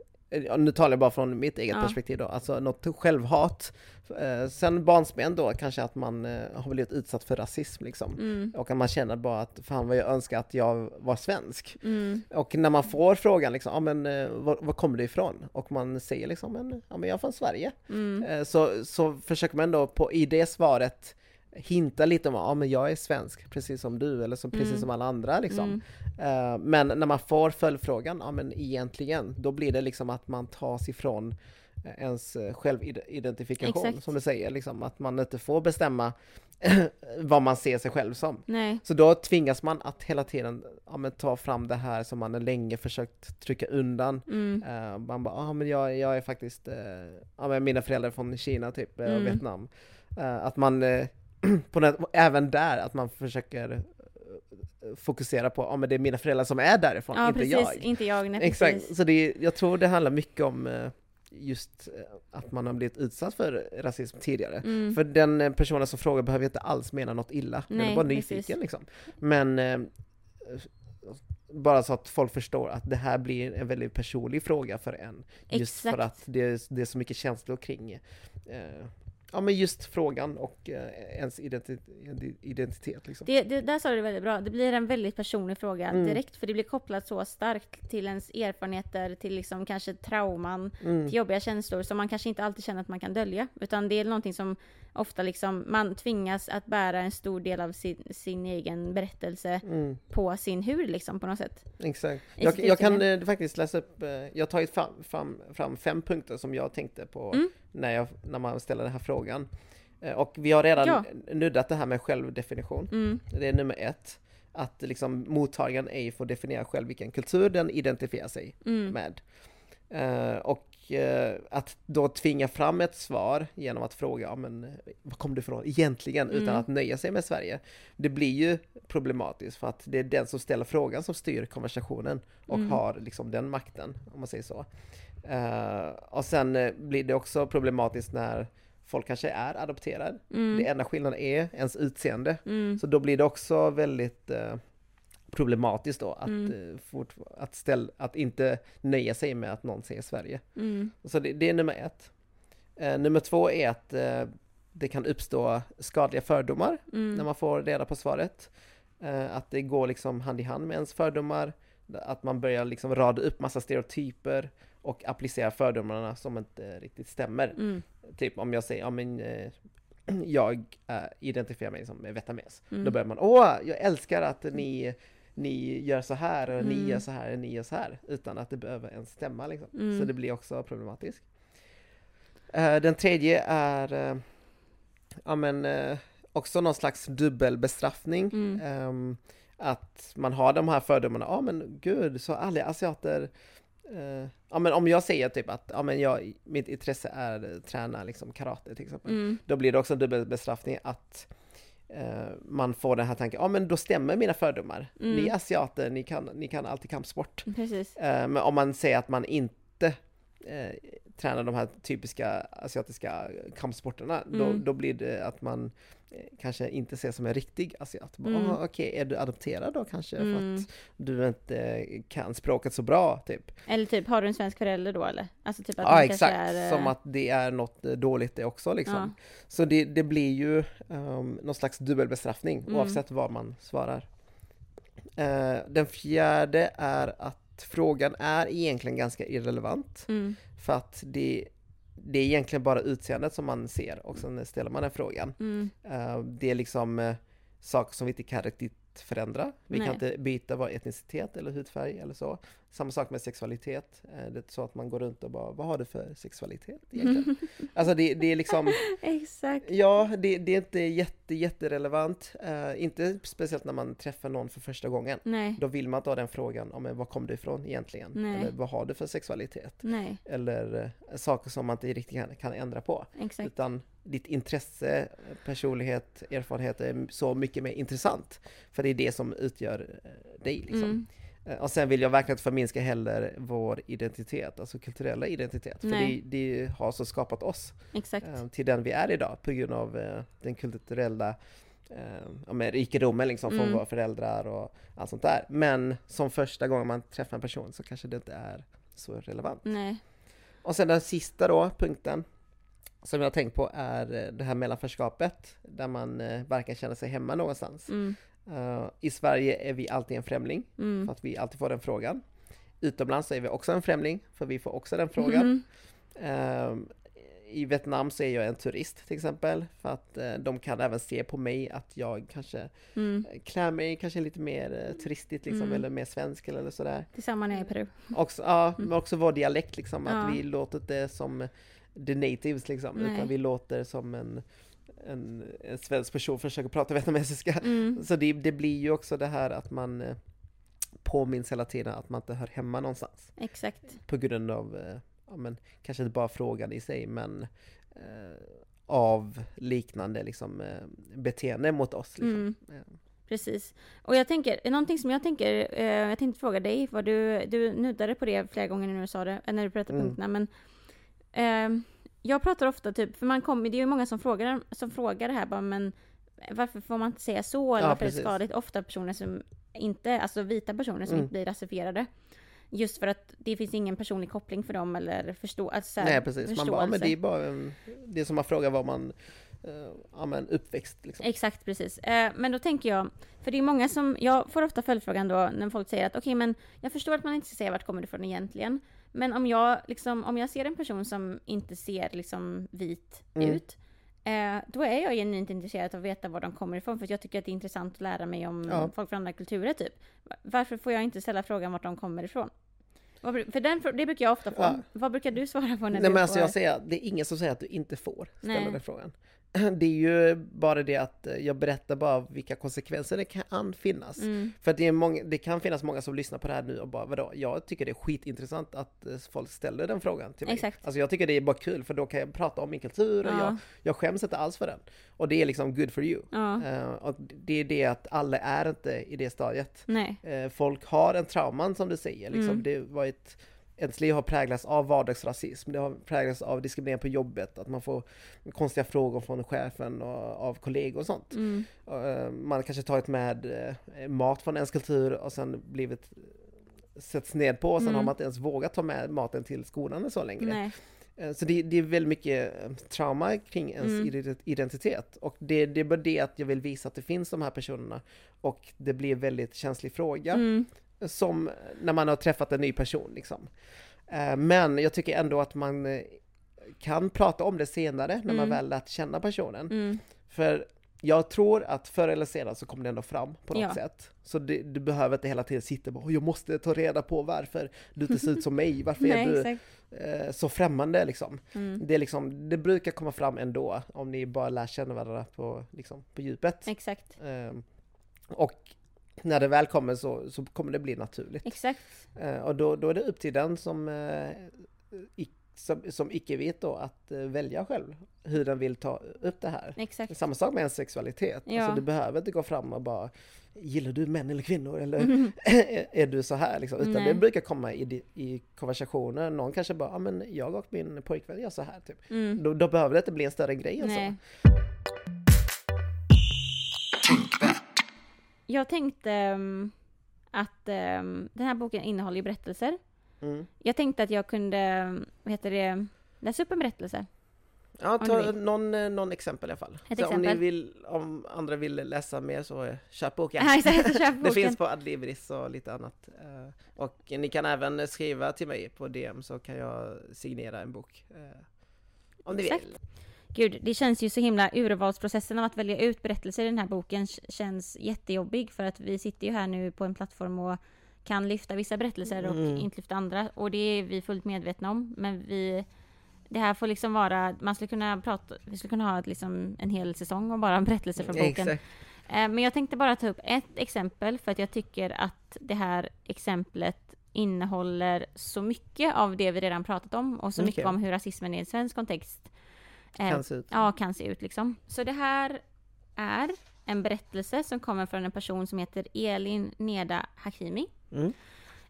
A: nu talar jag bara från mitt eget ja. perspektiv då, alltså något självhat. Eh, sen barnsben då kanske att man eh, har blivit utsatt för rasism liksom. Mm. Och att man känner bara att fan vad jag önskar att jag var svensk. Mm. Och när man får frågan liksom, ja men eh, var, var kommer du ifrån? Och man säger liksom, men, ja men jag är från Sverige. Mm. Så, så försöker man då på, i det svaret hinta lite om att men jag är svensk, precis som du, eller som, precis mm. som alla andra. Liksom. Mm. Uh, men när man får följdfrågan, ja men egentligen, då blir det liksom att man tas ifrån eh, ens eh, självidentifikation,
B: Exakt.
A: som du säger, liksom, att man inte får bestämma vad man ser sig själv som.
B: Nej.
A: Så då tvingas man att hela tiden ja, men, ta fram det här som man länge försökt trycka undan.
B: Mm.
A: Eh, man bara, ah, men jag, jag är faktiskt, uh, ja, men mina föräldrar är från Kina typ, och
B: Mm.
A: Vietnam. Eh, att man, på något, även där, att man försöker eh, fokusera på, ja men det är mina föräldrar som är därifrån,
B: Ja,
A: inte
B: precis.
A: jag.
B: Inte jag, nej,
A: Exakt,
B: precis.
A: så det, är- jag tror det handlar mycket om eh, just eh, att man har blivit utsatt för rasism tidigare.
B: Mm.
A: För den personen som frågar behöver inte alls mena något illa, den är
B: Nej,
A: bara
B: precis.
A: nyfiken liksom. Men bara så att folk förstår att det här blir en väldigt personlig fråga för en. Just
B: Exakt.
A: för att det är, det är så mycket känslor kring eh, ja men just frågan och eh, ens identitet, identitet liksom.
B: Det, det, där sa du det väldigt bra. Det blir en väldigt personlig fråga
A: Mm.
B: direkt, för det blir kopplat så starkt till ens erfarenheter, till liksom kanske trauman,
A: Mm.
B: till jobbiga känslor som man kanske inte alltid känner att man kan dölja. Utan det är någonting som ofta liksom, man tvingas att bära en stor del av sin, sin egen berättelse
A: Mm.
B: på sin hud liksom på något sätt.
A: Exakt. Jag, jag kan eh, faktiskt läsa upp, eh, jag har tagit fram, fram, fram fem punkter som jag tänkte på
B: Mm.
A: När, jag, när man ställer den här frågan. Eh, och vi har redan
B: Ja.
A: nuddat det här med självdefinition.
B: Mm.
A: Det är nummer ett. Att liksom mottagaren ej får definiera själv vilken kultur den identifierar sig
B: Mm.
A: med. Eh, och eh, att då tvinga fram ett svar genom att fråga, ja, men, var kom du ifrån egentligen? Utan
B: Mm.
A: att nöja sig med Sverige. Det blir ju problematiskt för att det är den som ställer frågan som styr konversationen och
B: Mm.
A: har liksom den makten, om man säger så. Eh, och sen eh, blir det också problematiskt när folk kanske är adopterad.
B: Mm.
A: Det enda skillnaden är ens utseende.
B: Mm.
A: Så då blir det också väldigt eh, problematiskt då att,
B: Mm.
A: fort, att, ställ, att inte nöja sig med att någon säger Sverige.
B: Mm.
A: Så det, det är nummer ett. Eh, nummer två är att eh, det kan uppstå skadliga fördomar
B: Mm.
A: när man får reda på svaret. Eh, att det går liksom hand i hand med ens fördomar. Att man börjar liksom rada upp massa stereotyper och applicera fördomarna som inte riktigt stämmer.
B: Mm.
A: Typ om jag säger, ja men eh, jag eh, identifierar mig som vietnames.
B: Mm.
A: Då börjar man, åh, jag älskar att ni, ni gör så här, och ni
B: Mm.
A: gör så här, och ni gör så här. Utan att det behöver ens stämma liksom.
B: Mm.
A: Så det blir också problematiskt. Eh, den tredje är, eh, ja men, också någon slags dubbelbestraffning.
B: Mm.
A: Ehm, att man har de här fördomarna, ja men gud, så alla asiater eh, Ja men om jag säger typ att, ja men jag, mitt intresse är att träna liksom karate till exempel.
B: Mm.
A: Då blir det också en dubbelbestraffning att eh, man får den här tanken, ja men då stämmer mina fördomar.
B: Mm.
A: Ni asiater, ni kan, ni kan alltid kampsport. Eh, men om man säger att man inte tränar de här typiska asiatiska kampsporterna, då,
B: Mm.
A: då blir det att man eh, kanske inte ses som en riktig asiat.
B: Mm.
A: "Ah, Okej, är du adopterad då kanske? För
B: Mm.
A: att du inte kan språket så bra, typ.
B: Eller typ, har du en svensk förälder då eller? Alltså typ att
A: Ja, exakt.
B: är, eh,
A: Som att det är något eh, dåligt det också liksom.
B: Ja.
A: Så det, det blir ju um, någon slags dubbelbestraffning
B: Mm.
A: oavsett vad man svarar. Eh, den fjärde är att frågan är egentligen ganska irrelevant.
B: Mm.
A: För att det, det är egentligen bara utseendet som man ser och sen ställer man den frågan.
B: Mm.
A: Eh, det är liksom eh, saker som vi inte kan riktigt förändra. Vi
B: Nej.
A: kan inte byta vår etnicitet eller hudfärg eller så. Samma sak med sexualitet. Eh, det är så att man går runt och bara, vad har du för sexualitet egentligen? alltså det, det är liksom,
B: Exakt.
A: ja, det, det är inte jätte, jätterelevant. Eh, inte speciellt när man träffar någon för första gången.
B: Nej.
A: Då vill man inte ha den frågan, om var kom du ifrån egentligen?
B: Nej.
A: Eller vad har du för sexualitet?
B: Nej.
A: eller eh, saker som man inte riktigt kan, kan ändra på.
B: Exakt.
A: Utan ditt intresse, personlighet, erfarenhet är så mycket mer intressant. För det är det som utgör dig. Liksom.
B: Mm.
A: Eh, Och sen vill jag verkligen inte förminska heller vår identitet, alltså kulturella identitet. För det,
B: Nej.
A: det har så skapat oss
B: Exakt.
A: eh, till den vi är idag på grund av eh, den kulturella ja, men rikedomen liksom från
B: Mm.
A: våra föräldrar och allt sånt där. Men som första gången man träffar en person så kanske det inte är så relevant.
B: Nej.
A: Och sen den sista då, punkten, som jag har tänkt på är det här mellanförskapet, där man varken känner sig hemma någonstans.
B: Mm.
A: Eh, I Sverige är vi alltid en främling,
B: Mm.
A: för att vi alltid får den frågan. Utomlands så är vi också en främling, för vi får också den frågan.
B: Mm.
A: Eh, i Vietnam så är jag en turist till exempel. För att eh, de kan även se på mig att jag kanske
B: Mm.
A: klär mig kanske lite mer turistigt liksom,
B: Mm.
A: eller mer svensk eller sådär.
B: Tillsammans när jag är i Peru.
A: Också, ja, men också vår dialekt liksom,
B: Mm.
A: Att vi låter inte som the natives liksom,
B: Nej.
A: utan vi låter som en, en, en svensk person försöker prata vietnamesiska.
B: Mm.
A: Så det, det blir ju också det här att man eh, påminns hela tiden att man inte hör hemma någonstans.
B: Exakt.
A: På grund av, eh, ja men kanske inte bara frågan i sig, men eh, av liknande liksom, eh, beteende mot oss. Liksom.
B: Mm. Precis. Och jag tänker, någonting som jag tänker, eh, jag tänkte fråga dig, vad du, du nuddade på det flera gånger när du sa det, när du pratade
A: Mm.
B: punkterna, men eh, jag pratar ofta typ, för man kommer, det är ju många som frågar, som frågar det här bara, men varför får man inte säga så, eller
A: Ja,
B: varför är det
A: precis.
B: skadligt? Ofta personer som inte, alltså vita personer som
A: Mm.
B: inte blir rasifierade. Just för att det finns ingen personlig koppling för dem eller förstå, alltså, här,
A: Nej precis, man bara, men det är bara en, det är som man frågar var man, ja men uppväxt liksom.
B: Exakt, precis. Eh, men då tänker jag, för det är många som, jag får ofta följdfrågan då när folk säger att okej men jag förstår att man inte ska säga vart kommer du ifrån egentligen. Men om jag liksom, om jag ser en person som inte ser liksom vit
A: Mm.
B: ut, eh, då är jag genuint intresserad av att veta var de kommer ifrån för jag tycker att det är intressant att lära mig om
A: Ja.
B: folk från andra kulturer typ. Varför får jag inte ställa frågan vart de kommer ifrån? För den, det brukar jag ofta få.
A: Ja.
B: Vad brukar du svara på när
A: Nej
B: du
A: men alltså
B: får...
A: jag säger, det är ingen som säger att du inte får ställa
B: Nej.
A: den frågan. Det är ju bara det att eh, jag berättar bara vilka konsekvenser det kan finnas.
B: Mm,
A: För att det, många, det kan finnas många som lyssnar på det här nu och bara vadå, jag tycker det är skitintressant att eh, folk ställer den frågan till mig.
B: Exakt.
A: Alltså jag tycker det är bara kul för då kan jag prata om min kultur och
B: Ja.
A: jag, jag skäms inte alls för den. Och det är liksom good for you.
B: ja,
A: Eh, och det är det att alla är inte i det stadiet. Eh, folk har en trauman som du säger. Liksom.
B: Mm.
A: Det var ett, ens liv har präglats av vardagsrasism, det har präglats av diskriminering på jobbet, att man får konstiga frågor från chefen och av kollegor och sånt.
B: Mm,
A: Eh, man kanske tagit med eh, mat från ens kultur och sen blivit sätts ned på och sen
B: Mm.
A: har man inte ens vågat ta med maten till skolan så längre.
B: nej.
A: Eh, Så det, det är väldigt mycket trauma kring ens
B: Mm.
A: ident- identitet. Och det, det är bara det att jag vill visa att det finns de här personerna. Och det blir en väldigt känslig fråga.
B: Mm,
A: Som när man har träffat en ny person liksom. Eh, Men jag tycker ändå att man eh, kan prata om det senare när man
B: Mm.
A: väl lärt känna personen.
B: mm,
A: För jag tror att förr eller senare så kommer det ändå fram på något
B: Ja.
A: sätt. Så det, du behöver inte hela tiden sitta och bara, "Åh, jag måste ta reda på varför du inte ser ut som mig, varför är
B: nej,
A: du
B: exakt.
A: eh, så främmande liksom.
B: Mm.
A: Det, är liksom, det brukar komma fram ändå om ni bara lär känna varandra på, liksom, på djupet.
B: Exakt.
A: Ehm, och när det väl kommer så, så kommer det bli naturligt.
B: Exakt.
A: Eh, och då, då är det upp till den som, eh, som, som icke-vit då att eh, välja själv hur den vill ta upp det här.
B: Exakt.
A: Samma sak med en sexualitet.
B: Ja.
A: Alltså, du behöver inte gå fram och bara Gillar du män eller kvinnor? Eller
B: Mm.
A: är du så här? Liksom? Utan
B: Nej.
A: det brukar komma i, i konversationer. Någon kanske bara, ja men jag och min pojkvän gör så här. Typ.
B: Mm.
A: Då, då behöver det inte bli en större grej än så.
B: Jag tänkte ehm, att ehm, den här boken innehåller ju berättelser.
A: Mm.
B: Jag tänkte att jag kunde, vad heter det, läsa upp en berättelse.
A: Ja, ta någon, eh, någon exempel i alla fall.
B: Ett
A: så om, ni
B: exempel.
A: vill, om andra vill läsa mer så eh, köp boken.
B: Ja, exakt, köp
A: Det
B: boken.
A: finns på Adlibris och lite annat. Eh, Och ni kan även skriva till mig på DM så kan jag signera en bok. Om ni
B: Exakt.
A: vill.
B: Gud, det känns ju så himla, urvalsprocessen av att välja ut berättelser i den här boken känns jättejobbig för att vi sitter ju här nu på en plattform och kan lyfta vissa berättelser och
A: Mm.
B: inte lyfta andra och det är vi fullt medvetna om men vi det här får liksom vara, man skulle kunna prata, vi skulle kunna ha ett, liksom en hel säsong om bara berättelser från boken.
A: Exakt.
B: Eh, Men jag tänkte bara ta upp ett exempel för att jag tycker att det här exemplet innehåller så mycket av det vi redan pratat om och så mycket om hur rasismen i en svensk kontext
A: Kan se ut.
B: ja, kan se ut liksom. Så det här är en berättelse som kommer från en person som heter Elin Neda Hakimi.
A: Mm.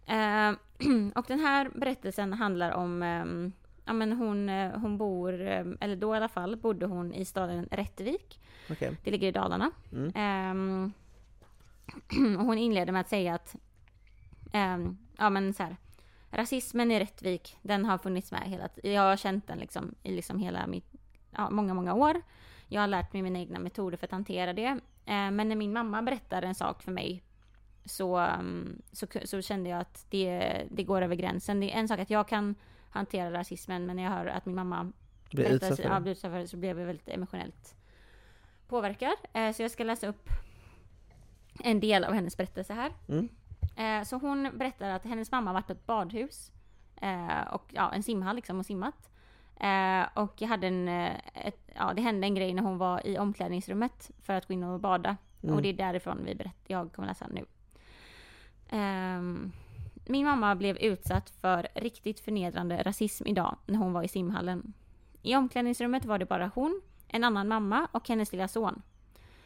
B: Eh, och den här berättelsen handlar om, ehm, ja men hon, eh, hon bor, eh, eller då i alla fall bodde hon i staden Rättvik.
A: Okej.
B: Det ligger i Dalarna.
A: Mm.
B: Ehm, och hon inleder med att säga att ehm, ja men så här, rasismen i Rättvik, den har funnits med hela. Jag har känt den liksom i liksom hela mitt, ja, många, många år. Jag har lärt mig mina egna metoder för att hantera det. Eh, men när min mamma berättar en sak för mig så, ehm, så, så kände jag att det, det går över gränsen. Det är en sak att jag kan hantera rasismen, men när jag hör att min mamma
A: Blir utsatt för
B: ja,
A: det.
B: blir utsatt för det så blev jag väldigt emotionellt påverkad. Eh, så jag ska läsa upp en del av hennes berättelse här.
A: Mm.
B: Eh, så hon berättar att hennes mamma varit på ett badhus och ja, en simhall liksom och simmat. Eh, och hade en, eh, ett, ja, det hände en grej när hon var i omklädningsrummet för att gå in och bada.
A: Mm.
B: Och det är därifrån vi berätt, jag kommer läsa nu. Ehm, min mamma blev utsatt för riktigt förnedrande rasism idag när hon var i simhallen. I omklädningsrummet var det bara hon, en annan mamma och hennes lilla son.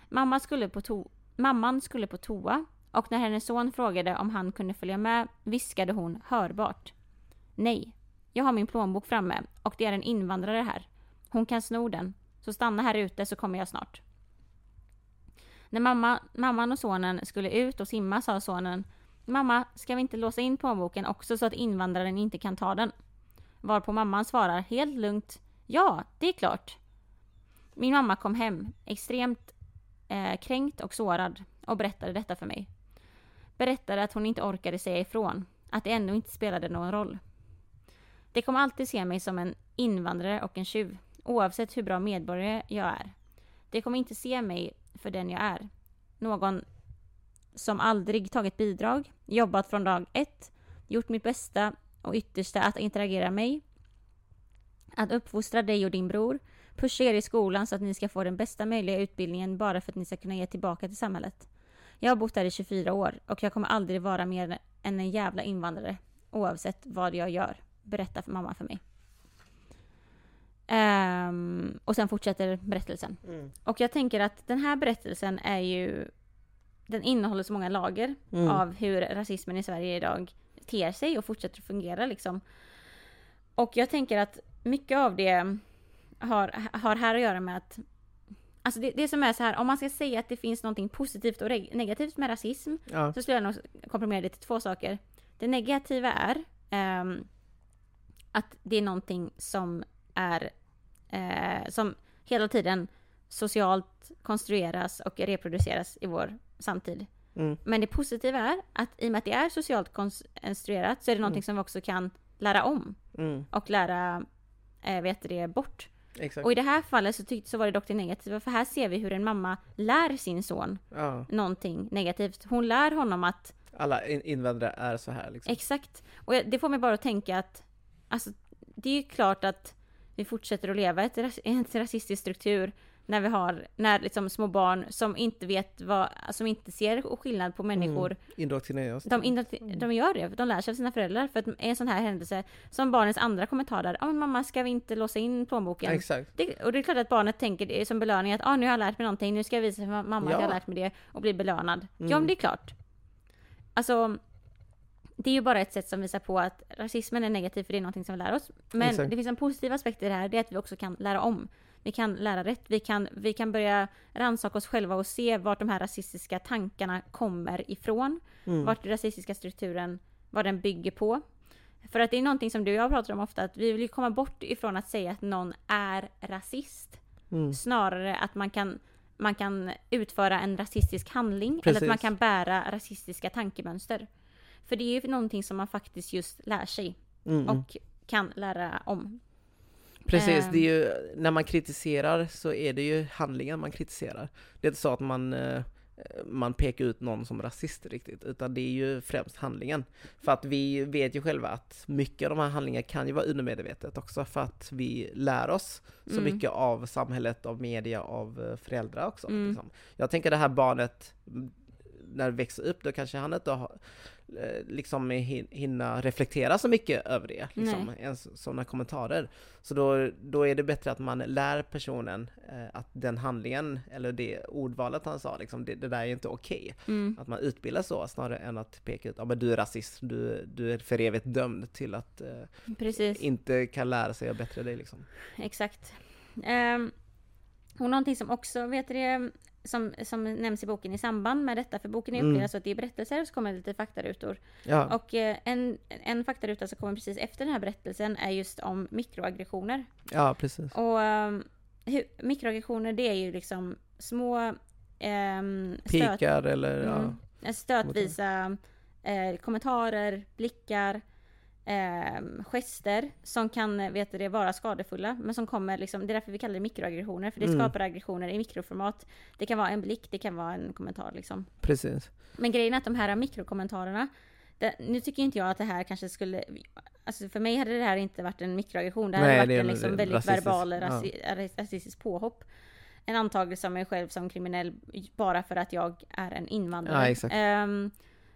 B: Mamma skulle på to- mamman skulle på toa och när hennes son frågade om han kunde följa med viskade hon hörbart. Nej, jag har min plånbok framme och det är en invandrare här. Hon kan sno den, så stanna här ute så kommer jag snart. När mamma, mamman och sonen skulle ut och simma sa sonen Mamma, ska vi inte låsa in plånboken också så att invandraren inte kan ta den? Varpå mamman svarar helt lugnt Ja, det är klart. Min mamma kom hem extremt eh, kränkt och sårad och berättade detta för mig. Berättade att hon inte orkade säga ifrån, att det ändå inte spelade någon roll. De kommer alltid se mig som en invandrare och en tjuv, oavsett hur bra medborgare jag är. De kommer inte se mig för den jag är. Någon som aldrig tagit bidrag, jobbat från dag ett, gjort mitt bästa och yttersta att interagera med mig. Att uppfostra dig och din bror, pusha er i skolan så att ni ska få den bästa möjliga utbildningen bara för att ni ska kunna ge tillbaka till samhället. Jag har bott här i 24 år och jag kommer aldrig vara mer än en jävla invandrare oavsett vad jag gör, berättar för mamma för mig. Ehm, och sen fortsätter berättelsen.
A: Mm.
B: Och jag tänker att den här berättelsen är ju den innehåller så många lager
A: Mm.
B: av hur rasismen i Sverige idag ter sig och fortsätter fungera liksom. Och jag tänker att mycket av det har, har här att göra med att Alltså det, det som är så här, om man ska säga att det finns någonting positivt och negativt med rasism
A: Ja.
B: så skulle jag nog komprimera det till två saker. Det negativa är ehm, att det är någonting som är eh, som hela tiden socialt konstrueras och reproduceras i vår samtid.
A: Mm.
B: Men det positiva är att i och med att det är socialt konstruerat så är det någonting som vi också kan lära om
A: Mm.
B: och lära eh, vet det, bort.
A: Exakt.
B: Och i det här fallet så, tyckte, så var det dock det negativa för här ser vi hur en mamma lär sin son
A: Ja.
B: någonting negativt. Hon lär honom att
A: Alla in- invandrare är så här liksom.
B: Exakt. Och det får mig bara att tänka att alltså, det är ju klart att vi fortsätter att leva i en rasistisk struktur när vi har, när liksom små barn som inte vet vad, som inte ser skillnad på människor,
A: Mm. Indoktrineras.
B: de, indokti- de gör det, de lär sig av sina föräldrar. För att en sån här händelse, som barnens andra kommentarer, ja men mamma ska vi inte låsa in plånboken?
A: Exakt.
B: Det, och det är klart att barnet tänker det som belöning att ah, nu har jag lärt mig någonting, nu ska jag visa för mamma att
A: Ja.
B: jag har lärt mig det och bli belönad. Ja
A: Mm.
B: men det är klart. Alltså, det är ju bara ett sätt som visar på att rasismen är negativ för det är någonting som vi lär oss. Men
A: Exakt.
B: det finns en positiv aspekt i det här, det är att vi också kan lära om. Vi kan lära rätt, vi kan, vi kan börja rannsaka oss själva och se vart de här rasistiska tankarna kommer ifrån.
A: Mm.
B: Vart den rasistiska strukturen, vad den bygger på. För att det är någonting som du och jag pratar om ofta, att vi vill ju komma bort ifrån att säga att någon är rasist.
A: Mm.
B: Snarare att man kan, man kan utföra en rasistisk handling eller att
A: Precis.
B: man kan bära rasistiska tankemönster. För det är ju någonting som man faktiskt just lär sig
A: Mm.
B: och kan lära om.
A: Precis,
B: Ehm.
A: det är ju, när man kritiserar så är det ju handlingen man kritiserar. Det är inte så att man, eh, man pekar ut någon som rasist riktigt, utan det är ju främst handlingen. För att vi vet ju själva att mycket av de här handlingarna kan ju vara undermedvetet också, för att vi lär oss så
B: Mm.
A: mycket av samhället, av media, av eh, föräldrar också.
B: Mm.
A: Liksom. Jag tänker det här barnet, när det växer upp, då kanske han inte har, eh, liksom hin- hinna reflektera så mycket över det, liksom, ens sådana kommentarer. Så då, då är det bättre att man lär personen eh, att den handlingen, eller det ordvalet han sa, liksom, det, det där är inte okej.
B: Mm.
A: Att man utbildar så, snarare än att peka ut, ja men du är rasist, du, du är för evigt dömd till att eh, inte kan lära sig att bättra dig liksom.
B: Exakt. Um, och någonting som också, vet du det, som, som nämns i boken i samband med detta, för boken är
A: Mm.
B: uppdelad så att det är berättelser och så kommer det lite faktarutor.
A: Ja,
B: Och eh, en, en faktaruta som kommer precis efter den här berättelsen är just om mikroaggressioner.
A: ja precis.
B: Och um, hur, mikroaggressioner det är ju liksom små um, stöt,
A: Pikar eller ja.
B: mm, stötvisa eh, kommentarer, blickar eh, gester som kan vet du, det, vara skadefulla, men som kommer liksom, det är därför vi kallar det mikroaggressioner, för det
A: Mm.
B: skapar aggressioner i mikroformat. Det kan vara en blick, det kan vara en kommentar liksom.
A: Precis.
B: Men grejen är att de här mikrokommentarerna, det, nu tycker inte jag att det här kanske skulle, alltså för mig hade det här inte varit en mikroaggression, det här
A: Nej,
B: hade varit en liksom väldigt
A: rasistisk,
B: verbal
A: ja.
B: rasi, ras- rasistisk påhopp. En antagelse av mig själv som kriminell bara för att jag är en invandrare.
A: Ja.
B: Ehm,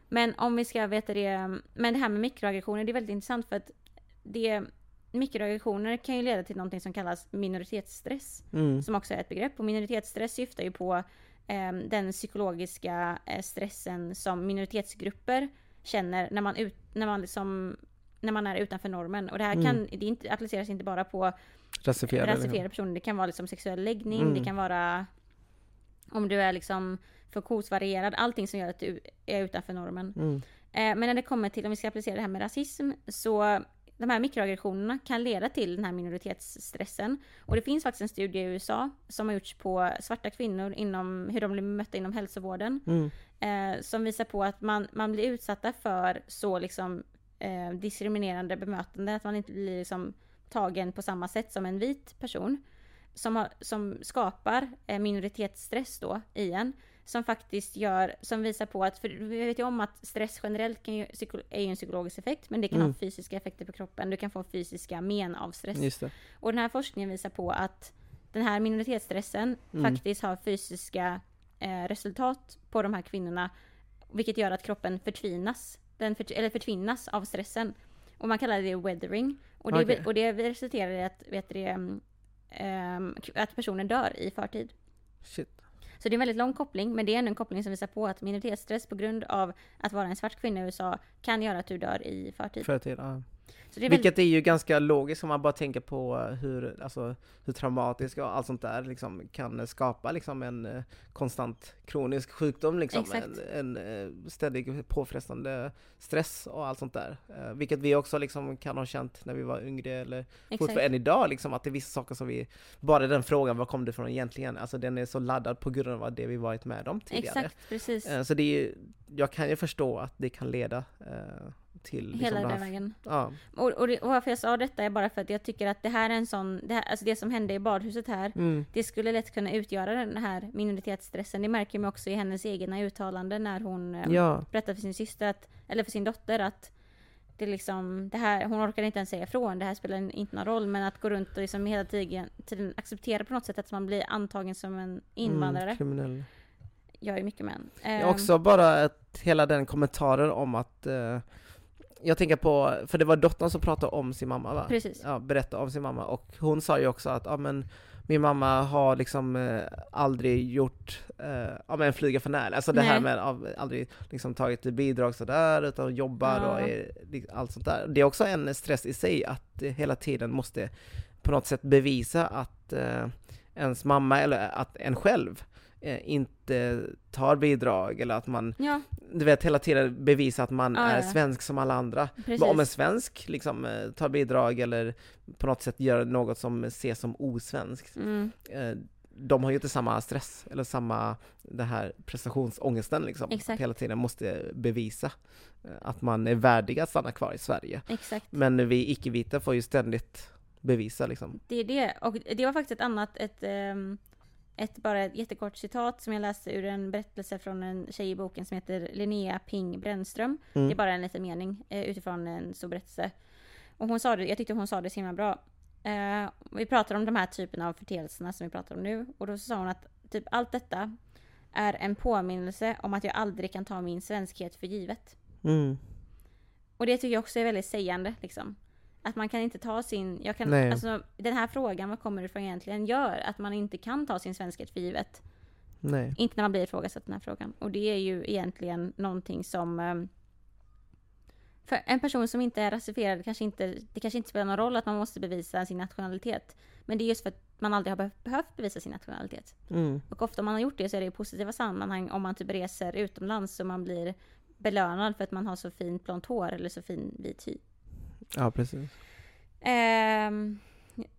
B: men om vi ska veta det, men det här med mikroaggressioner, det är väldigt intressant för att det, mikroaggressioner kan ju leda till någonting som kallas minoritetsstress
A: Mm.
B: som också är ett begrepp. Och minoritetsstress syftar ju på eh, den psykologiska eh, stressen som minoritetsgrupper känner när man, ut, när man, liksom, när man är utanför normen. Och det här
A: Mm.
B: kan, det inte, appliceras inte bara på
A: Rasifierade.
B: rasifierade personer, det kan vara liksom sexuell läggning,
A: Mm.
B: det kan vara om du är liksom funktionsvarierad, allting som gör att du är utanför normen.
A: Mm.
B: Eh, Men när det kommer till, om vi ska applicera det här med rasism, så de här mikroaggressionerna kan leda till den här minoritetsstressen. Och det finns faktiskt en studie i USA som har gjorts på svarta kvinnor inom hur de blir mötta inom hälsovården.
A: Mm.
B: Eh, som visar på att man, man blir utsatta för så liksom eh, diskriminerande bemötande, att man inte blir liksom tagen på samma sätt som en vit person. Som, har, som skapar eh, minoritetsstress då i en. Som faktiskt gör, som visar på att, för vi vet ju om att stress generellt kan ju, är ju en psykologisk effekt, men det kan
A: Mm.
B: ha fysiska effekter på kroppen. Du kan få fysiska men av stress. Och den här forskningen visar på att den här minoritetsstressen
A: Mm.
B: faktiskt har fysiska eh, resultat på de här kvinnorna. Vilket gör att kroppen förtvinas, den fört- eller förtvinnas av stressen. Och man kallar det weathering. Och det,
A: Okej.
B: och det resulterar i att, vet det, ehm, att personen dör i förtid.
A: Shit.
B: Så det är en väldigt lång koppling, men det är ändå en koppling som visar på att minoritetsstress på grund av att vara en svart kvinna i USA kan göra att du dör i förtid.
A: Förtid, ja.
B: Så det är
A: Vilket är ju ganska logiskt om man bara tänker på hur, alltså, hur traumatiskt och allt sånt där liksom kan skapa liksom en eh, konstant kronisk sjukdom liksom. En, en eh, ständig påfrestande stress och allt sånt där. Eh, vilket vi också liksom kan ha känt när vi var yngre eller fortfarande än idag liksom att det är vissa saker som vi, bara den frågan, var kom det ifrån egentligen? Alltså den är så laddad på grund av det vi varit med om tidigare.
B: Exakt, precis.
A: Så det är jag kan ju förstå att det kan leda till liksom
B: Hela
A: de
B: den
A: här-
B: vägen.
A: Ja,
B: Och, och, det, och varför jag sa detta är bara för att jag tycker att det här är en sån, det, här, alltså det som hände i badhuset här,
A: mm,
B: det skulle lätt kunna utgöra den här minoritetsstressen. Det märker man också i hennes egna uttalanden när hon eh,
A: ja,
B: berättar för sin syster, att, eller för sin dotter att det liksom, det här, hon orkar inte ens säga ifrån, det här spelar inte någon roll, men att gå runt och liksom hela tiden, tiden acceptera på något sätt att man blir antagen som en invandrare,
A: Mm, kriminell.
B: gör ju mycket män. Ehm,
A: Också bara att hela den kommentaren om att eh, jag tänker på, för det var dottern som pratade om sin mamma va?
B: Precis.
A: Ja, berättade om sin mamma och hon sa ju också att ja men min mamma har liksom eh, aldrig gjort, eh, ja men flyga för nära, alltså det här
B: Nej.
A: med av, aldrig liksom tagit bidrag sådär utan jobbar
B: Ja.
A: och är, allt sånt där. Det är också en stress i sig att eh, hela tiden måste på något sätt bevisa att eh, ens mamma eller att en själv inte tar bidrag eller att man,
B: Ja,
A: du vet hela tiden bevisa att man
B: Ja,
A: är svensk som alla andra.
B: precis.
A: Men om en svensk liksom eh, tar bidrag eller på något sätt gör något som ses som osvenskt,
B: Mm,
A: eh, de har ju inte samma stress eller samma, det här prestationsångesten liksom.
B: Exakt.
A: Hela tiden måste bevisa eh, att man är värdig att stanna kvar i Sverige.
B: exakt.
A: Men vi icke-vita får ju ständigt bevisa liksom.
B: Det är det. Och det var faktiskt ett annat, ett, ehm, ett bara ett jättekort citat som jag läste ur en berättelse från en tjej i boken som heter Linnea Ping Brännström.
A: Mm.
B: Det är bara en liten mening eh, utifrån en stor berättelse. Och hon sa det, jag tyckte hon sa det så himla bra. Eh, vi pratar om de här typerna av förteelserna som vi pratar om nu. Och då sa hon att typ allt detta är en påminnelse om att jag aldrig kan ta min svenskhet för givet.
A: Mm.
B: Och det tycker jag också är väldigt sägande liksom. Att man kan inte ta sin, jag kan,
A: Nej.
B: alltså den här frågan, vad kommer det ifrån egentligen, gör att man inte kan ta sin svenskhet för givet.
A: Nej.
B: Inte när man blir ifrågasatt den här frågan. Och det är ju egentligen någonting som ehm, för en person som inte är rasifierad kanske inte, det kanske inte spelar någon roll att man måste bevisa sin nationalitet. Men det är just för att man aldrig har behövt- behövt bevisa sin nationalitet.
A: Mm.
B: Och ofta om man har gjort det så är det i positiva sammanhang om man typ reser utomlands och man blir belönad för att man har så fint blont hår eller så fin vit hy.
A: Ja, precis.
B: Ehm,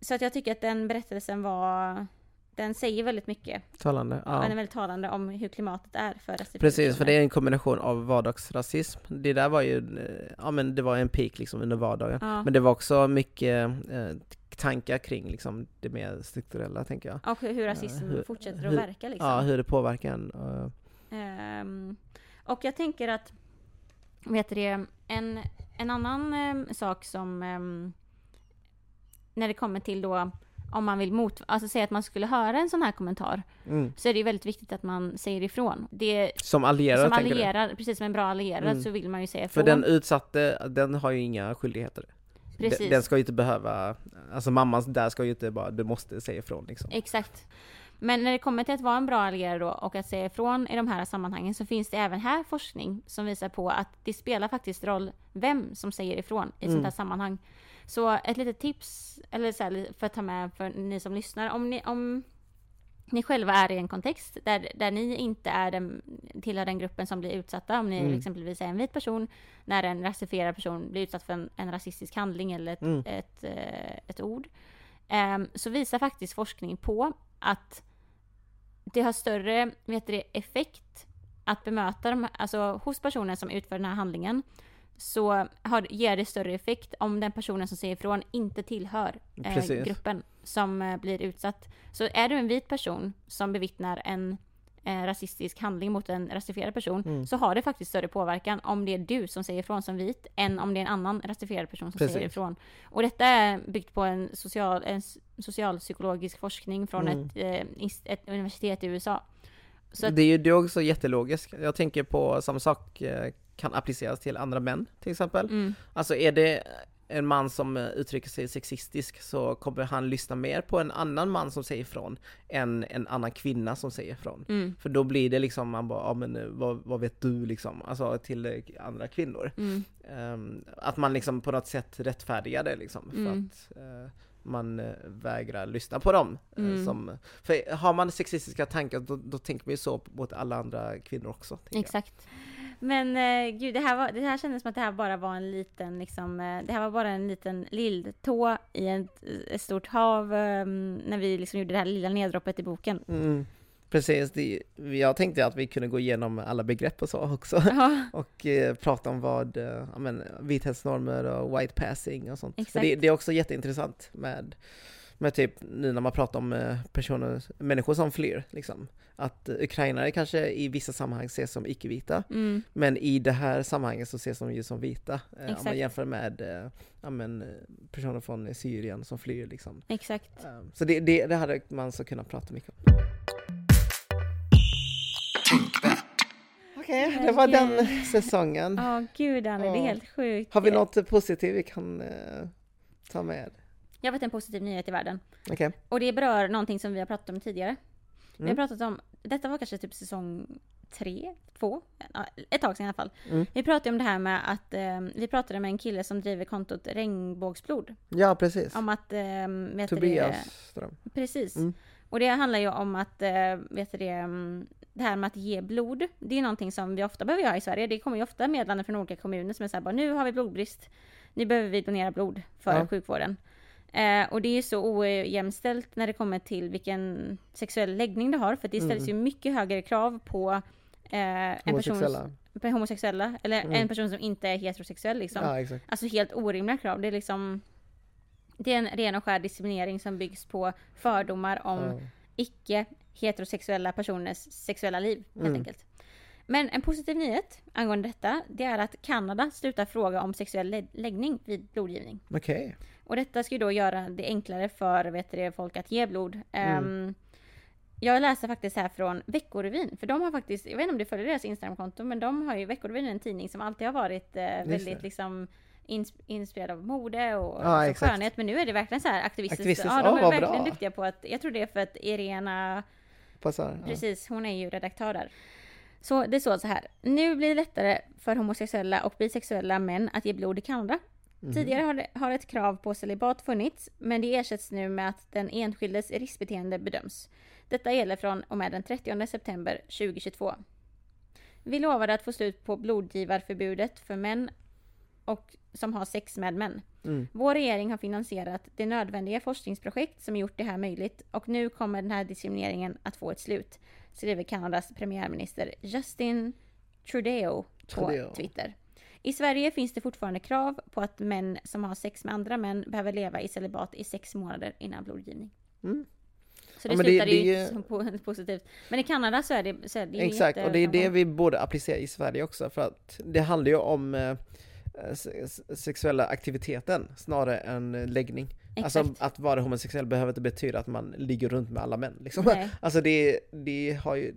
B: så att jag tycker att den berättelsen var den säger väldigt mycket.
A: Talande. Ja.
B: Den är väldigt talande om hur klimatet är för restriktioner.
A: Precis, för det är en kombination av vardagsrasism. Det där var ju, eh, ja men det var en peak liksom under vardagen.
B: Ja.
A: Men det var också mycket eh, tankar kring liksom det mer strukturella tänker jag.
B: Och hur rasism
A: hur-
B: fortsätter att
A: hur-
B: verka liksom.
A: Ja, hur det påverkar en. eh,
B: Ehm, och jag tänker att, vet du det, en, en annan em, sak som, em, när det kommer till då, om man vill mot, alltså säga att man skulle höra en sån här kommentar,
A: mm.
B: så är det ju väldigt viktigt att man säger ifrån. Det,
A: Som allierad
B: som
A: tänker du?
B: allierad, precis som en bra allierad,
A: Mm.
B: så vill man ju säga
A: För
B: ifrån.
A: den utsatte, den har ju inga skyldigheter.
B: Precis.
A: Den, den ska ju inte behöva, alltså mamman där ska ju inte bara, du måste säga ifrån liksom.
B: Exakt. Men när det kommer till att vara en bra allierad då och att säga ifrån i de här sammanhangen så finns det även här forskning som visar på att det spelar faktiskt roll vem som säger ifrån i ett
A: Mm.
B: sånt här sammanhang. Så ett litet tips, eller så här, för att ta med för ni som lyssnar, om ni, om ni själva är i en kontext där, där ni inte är den, tillhör den gruppen som blir utsatta, om ni
A: Mm.
B: exempelvis är en vit person, när en rasifierad person blir utsatt för en, en rasistisk handling eller ett,
A: Mm.
B: ett, eh, ett ord, ehm, så visar faktiskt forskning på att det har större vet du, effekt att bemöta dem, alltså hos personen som utför den här handlingen, så har, ger det större effekt om den personen som säger ifrån inte tillhör eh, gruppen som eh, blir utsatt. Så är du en vit person som bevittnar en eh, rasistisk handling mot en rasifierad person
A: Mm.
B: så har det faktiskt större påverkan om det är du som säger ifrån som vit än om det är en annan rasifierad person som
A: Precis.
B: säger ifrån. Och detta är byggt på en, social, en socialpsykologisk forskning från
A: Mm.
B: ett, eh, ett universitet i USA. Så
A: Det är ju det är också jättelogiskt. Jag tänker på samma sak eh, kan appliceras till andra män till exempel.
B: mm,
A: Alltså är det en man som eh, uttrycker sig sexistisk så kommer han lyssna mer på en annan man som säger ifrån än en annan kvinna som säger ifrån.
B: mm,
A: För då blir det liksom, man bara, ja men eh, vad, vad vet du liksom? Alltså till eh, andra kvinnor.
B: mm,
A: Ehm, att man liksom på något sätt rättfärdigar det liksom. För
B: Mm.
A: att eh, man vägrar lyssna på dem.
B: Mm.
A: som, för har man sexistiska tankar då, då tänker man ju så mot alla andra kvinnor också. tänker jag.
B: Men eh, gud, det här, var, det här kändes som att det här bara var en liten, liksom, eh, det här var bara en liten lilltå i ett, ett stort hav eh, när vi liksom gjorde det här lilla neddroppet i boken.
A: Mm. Precis, det, jag tänkte att vi kunde gå igenom alla begrepp och så också.
B: Ja,
A: Och eh, prata om vad, eh, men vithetsnormer och white passing och sånt.
B: Exakt.
A: det, det är också jätteintressant med, med typ nu när man pratar om eh, personer, människor som flyr liksom. Att ukrainare kanske i vissa sammanhang ses som icke-vita,
B: mm,
A: men i det här sammanhanget så ses de ju som vita. Eh, om man
B: Exakt.
A: jämför med eh, ja, men, personer från Syrien som flyr liksom.
B: exakt.
A: Så det, det, det hade man så kunnat prata mycket om. Okej, det var den säsongen.
B: Ja, gud Annie, det är helt sjukt.
A: Har vi något positivt vi kan eh, ta med?
B: Jag vet en positiv nyhet i världen.
A: Okej.
B: Och det berör någonting som vi har pratat om tidigare. Vi har
A: Mm.
B: pratat om, detta var kanske typ säsong tre, två, ett tag sedan i alla fall.
A: Mm.
B: Vi pratade om det här med att, eh, vi pratade med en kille som driver kontot Regnbågsblod.
A: Ja, precis.
B: Om att, eh,
A: Tobias Ström.
B: precis.
A: Mm.
B: Och det handlar ju om att, eh, vet du det, mm, det här med att ge blod, det är någonting som vi ofta behöver göra i Sverige. Det kommer ju ofta meddelanden från olika kommuner som är såhär bara, nu har vi blodbrist, nu behöver vi donera blod för
A: Ja.
B: sjukvården. Eh, och det är ju så ojämställt när det kommer till vilken sexuell läggning du har, för det ställs
A: Mm.
B: ju mycket högre krav på eh, en person,
A: Homosexuella.
B: på homosexuella, eller
A: Mm.
B: en person som inte är heterosexuell liksom.
A: Ja.
B: Alltså helt orimliga krav. Det är liksom det är en ren och skär diskriminering som byggs på fördomar om
A: Ja.
B: icke heterosexuella personers sexuella liv helt
A: Mm.
B: enkelt. Men en positiv nyhet angående detta, det är att Kanada slutar fråga om sexuell lä- läggning vid blodgivning.
A: Okej.
B: Och detta ska ju då göra det enklare för vet du, folk att ge blod.
A: Mm.
B: Ehm, jag läser faktiskt här från Veckorevyn, för de har faktiskt, jag vet inte om du följer deras Instagramkonto, men de har ju Veckorevyn en tidning som alltid har varit eh, väldigt liksom ins- inspirerad av mode och
A: Ja,
B: alltså, skönhet, men nu är det verkligen så här aktivistiskt.
A: Aktivistiskt,
B: Ja, de
A: ja,
B: är verkligen
A: bra.
B: duktiga på att, jag tror det är för att Irena
A: Passar. Ja.
B: Precis, hon är ju redaktör där. Så det står så här. Nu blir det lättare för homosexuella och bisexuella män att ge blod i Kanada.
A: Mhm.
B: Tidigare har, det, har ett krav på celibat funnits, men det ersätts nu med att den enskildes riskbeteende bedöms. Detta gäller från och med den 30 september 2022. Vi lovade att få slut på blodgivarförbudet för män och som har sex med män.
A: Mm.
B: Vår regering har finansierat det nödvändiga forskningsprojekt som gjort det här möjligt och nu kommer den här diskrimineringen att få ett slut, skriver Kanadas premiärminister Justin Trudeau på
A: Trudeau.
B: Twitter. I Sverige finns det fortfarande krav på att män som har sex med andra män behöver leva i celibat i sex månader innan blodgivning.
A: Mm.
B: Så det
A: Ja, men det- det
B: ju som po- positivt. Men i Kanada så är det, så är det
A: Exakt, och det är det vi borde applicera i Sverige också för att det handlar ju om eh, sexuella aktiviteten snarare än eh, läggning. Alltså
B: Exakt.
A: att vara homosexuell behöver inte betyda att man ligger runt med alla män liksom.
B: Nej.
A: Alltså det, det har ju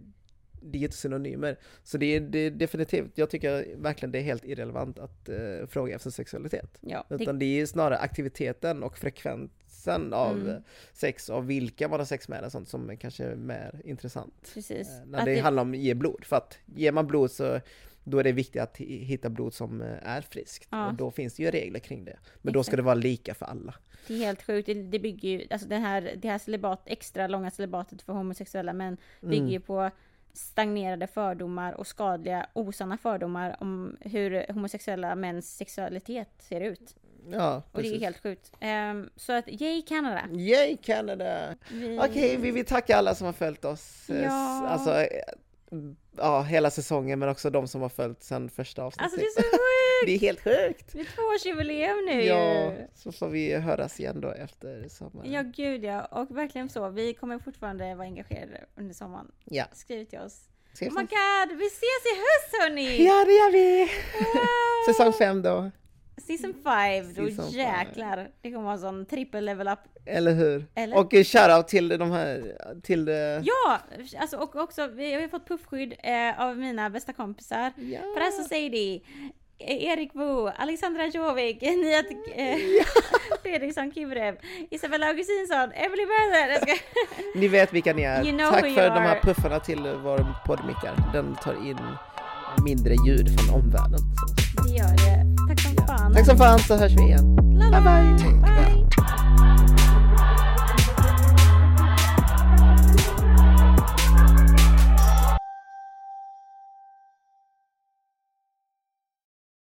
A: det är inte synonymer. Så det är, det är definitivt, jag tycker verkligen det är helt irrelevant att eh, fråga efter sexualitet.
B: Ja, det,
A: Utan det är snarare aktiviteten och frekvensen av
B: Mm.
A: eh, sex och vilka man har sex med och sånt som kanske är mer intressant.
B: precis.
A: Eh, När
B: Att
A: det,
B: det-
A: handlar om att ge blod. För att ger man blod så då är det viktigt att hi- hitta blod som eh, är friskt.
B: Ja.
A: Och då finns det ju regler kring det. Men då ska
B: Exakt.
A: det vara lika för alla.
B: Det är helt sjukt. Det, bygger ju, alltså det här, det här celibat, extra långa celibatet för homosexuella män bygger
A: Mm.
B: ju på stagnerade fördomar och skadliga, osanna fördomar om hur homosexuella mäns sexualitet ser ut.
A: Ja,
B: Och det är
A: precis.
B: helt sjukt. Ehm, så att, yay Kanada!
A: Yay Canada!
B: Vi,
A: Okej, vi vill tacka alla som har följt oss. eh,
B: Ja.
A: Alltså, eh, ja, hela säsongen men också de som har följt sedan första avsnittet.
B: Alltså det är så sjukt!
A: det är helt sjukt!
B: Det är tvåårsjubileum nu
A: Ja,
B: ju!
A: så får vi höras igen då efter sommaren.
B: Ja, gud ja. Och verkligen så. Vi kommer fortfarande vara engagerade under sommaren.
A: Ja.
B: Skriv till oss.
A: Vi
B: Oh my god, vi ses i höst hörni!
A: Ja, det gör vi!
B: Wow!
A: Säsong fem då,
B: Season 5, då
A: Season five.
B: jäklar. Det kommer vara sån trippel level up.
A: eller hur?
B: Eller?
A: Och shoutout till de här, till...
B: Ja! Alltså, och också, vi har fått puffskydd eh, av mina bästa kompisar.
A: Ja.
B: Pressa Sadie, eh, Erik Bo, Alexandra Jovic, Niat eh, Fredriksson Kubrev, Isabella Augustinsson, Emily ska...
A: Ni vet vilka ni är.
B: You know
A: Tack för de här puffarna till vår poddmickar. Den tar in mindre ljud från omvärlden. Så.
B: Det gör det. Fan.
A: Tack som fan så hörs vi igen.
B: Bye.
A: Bye.
B: bye.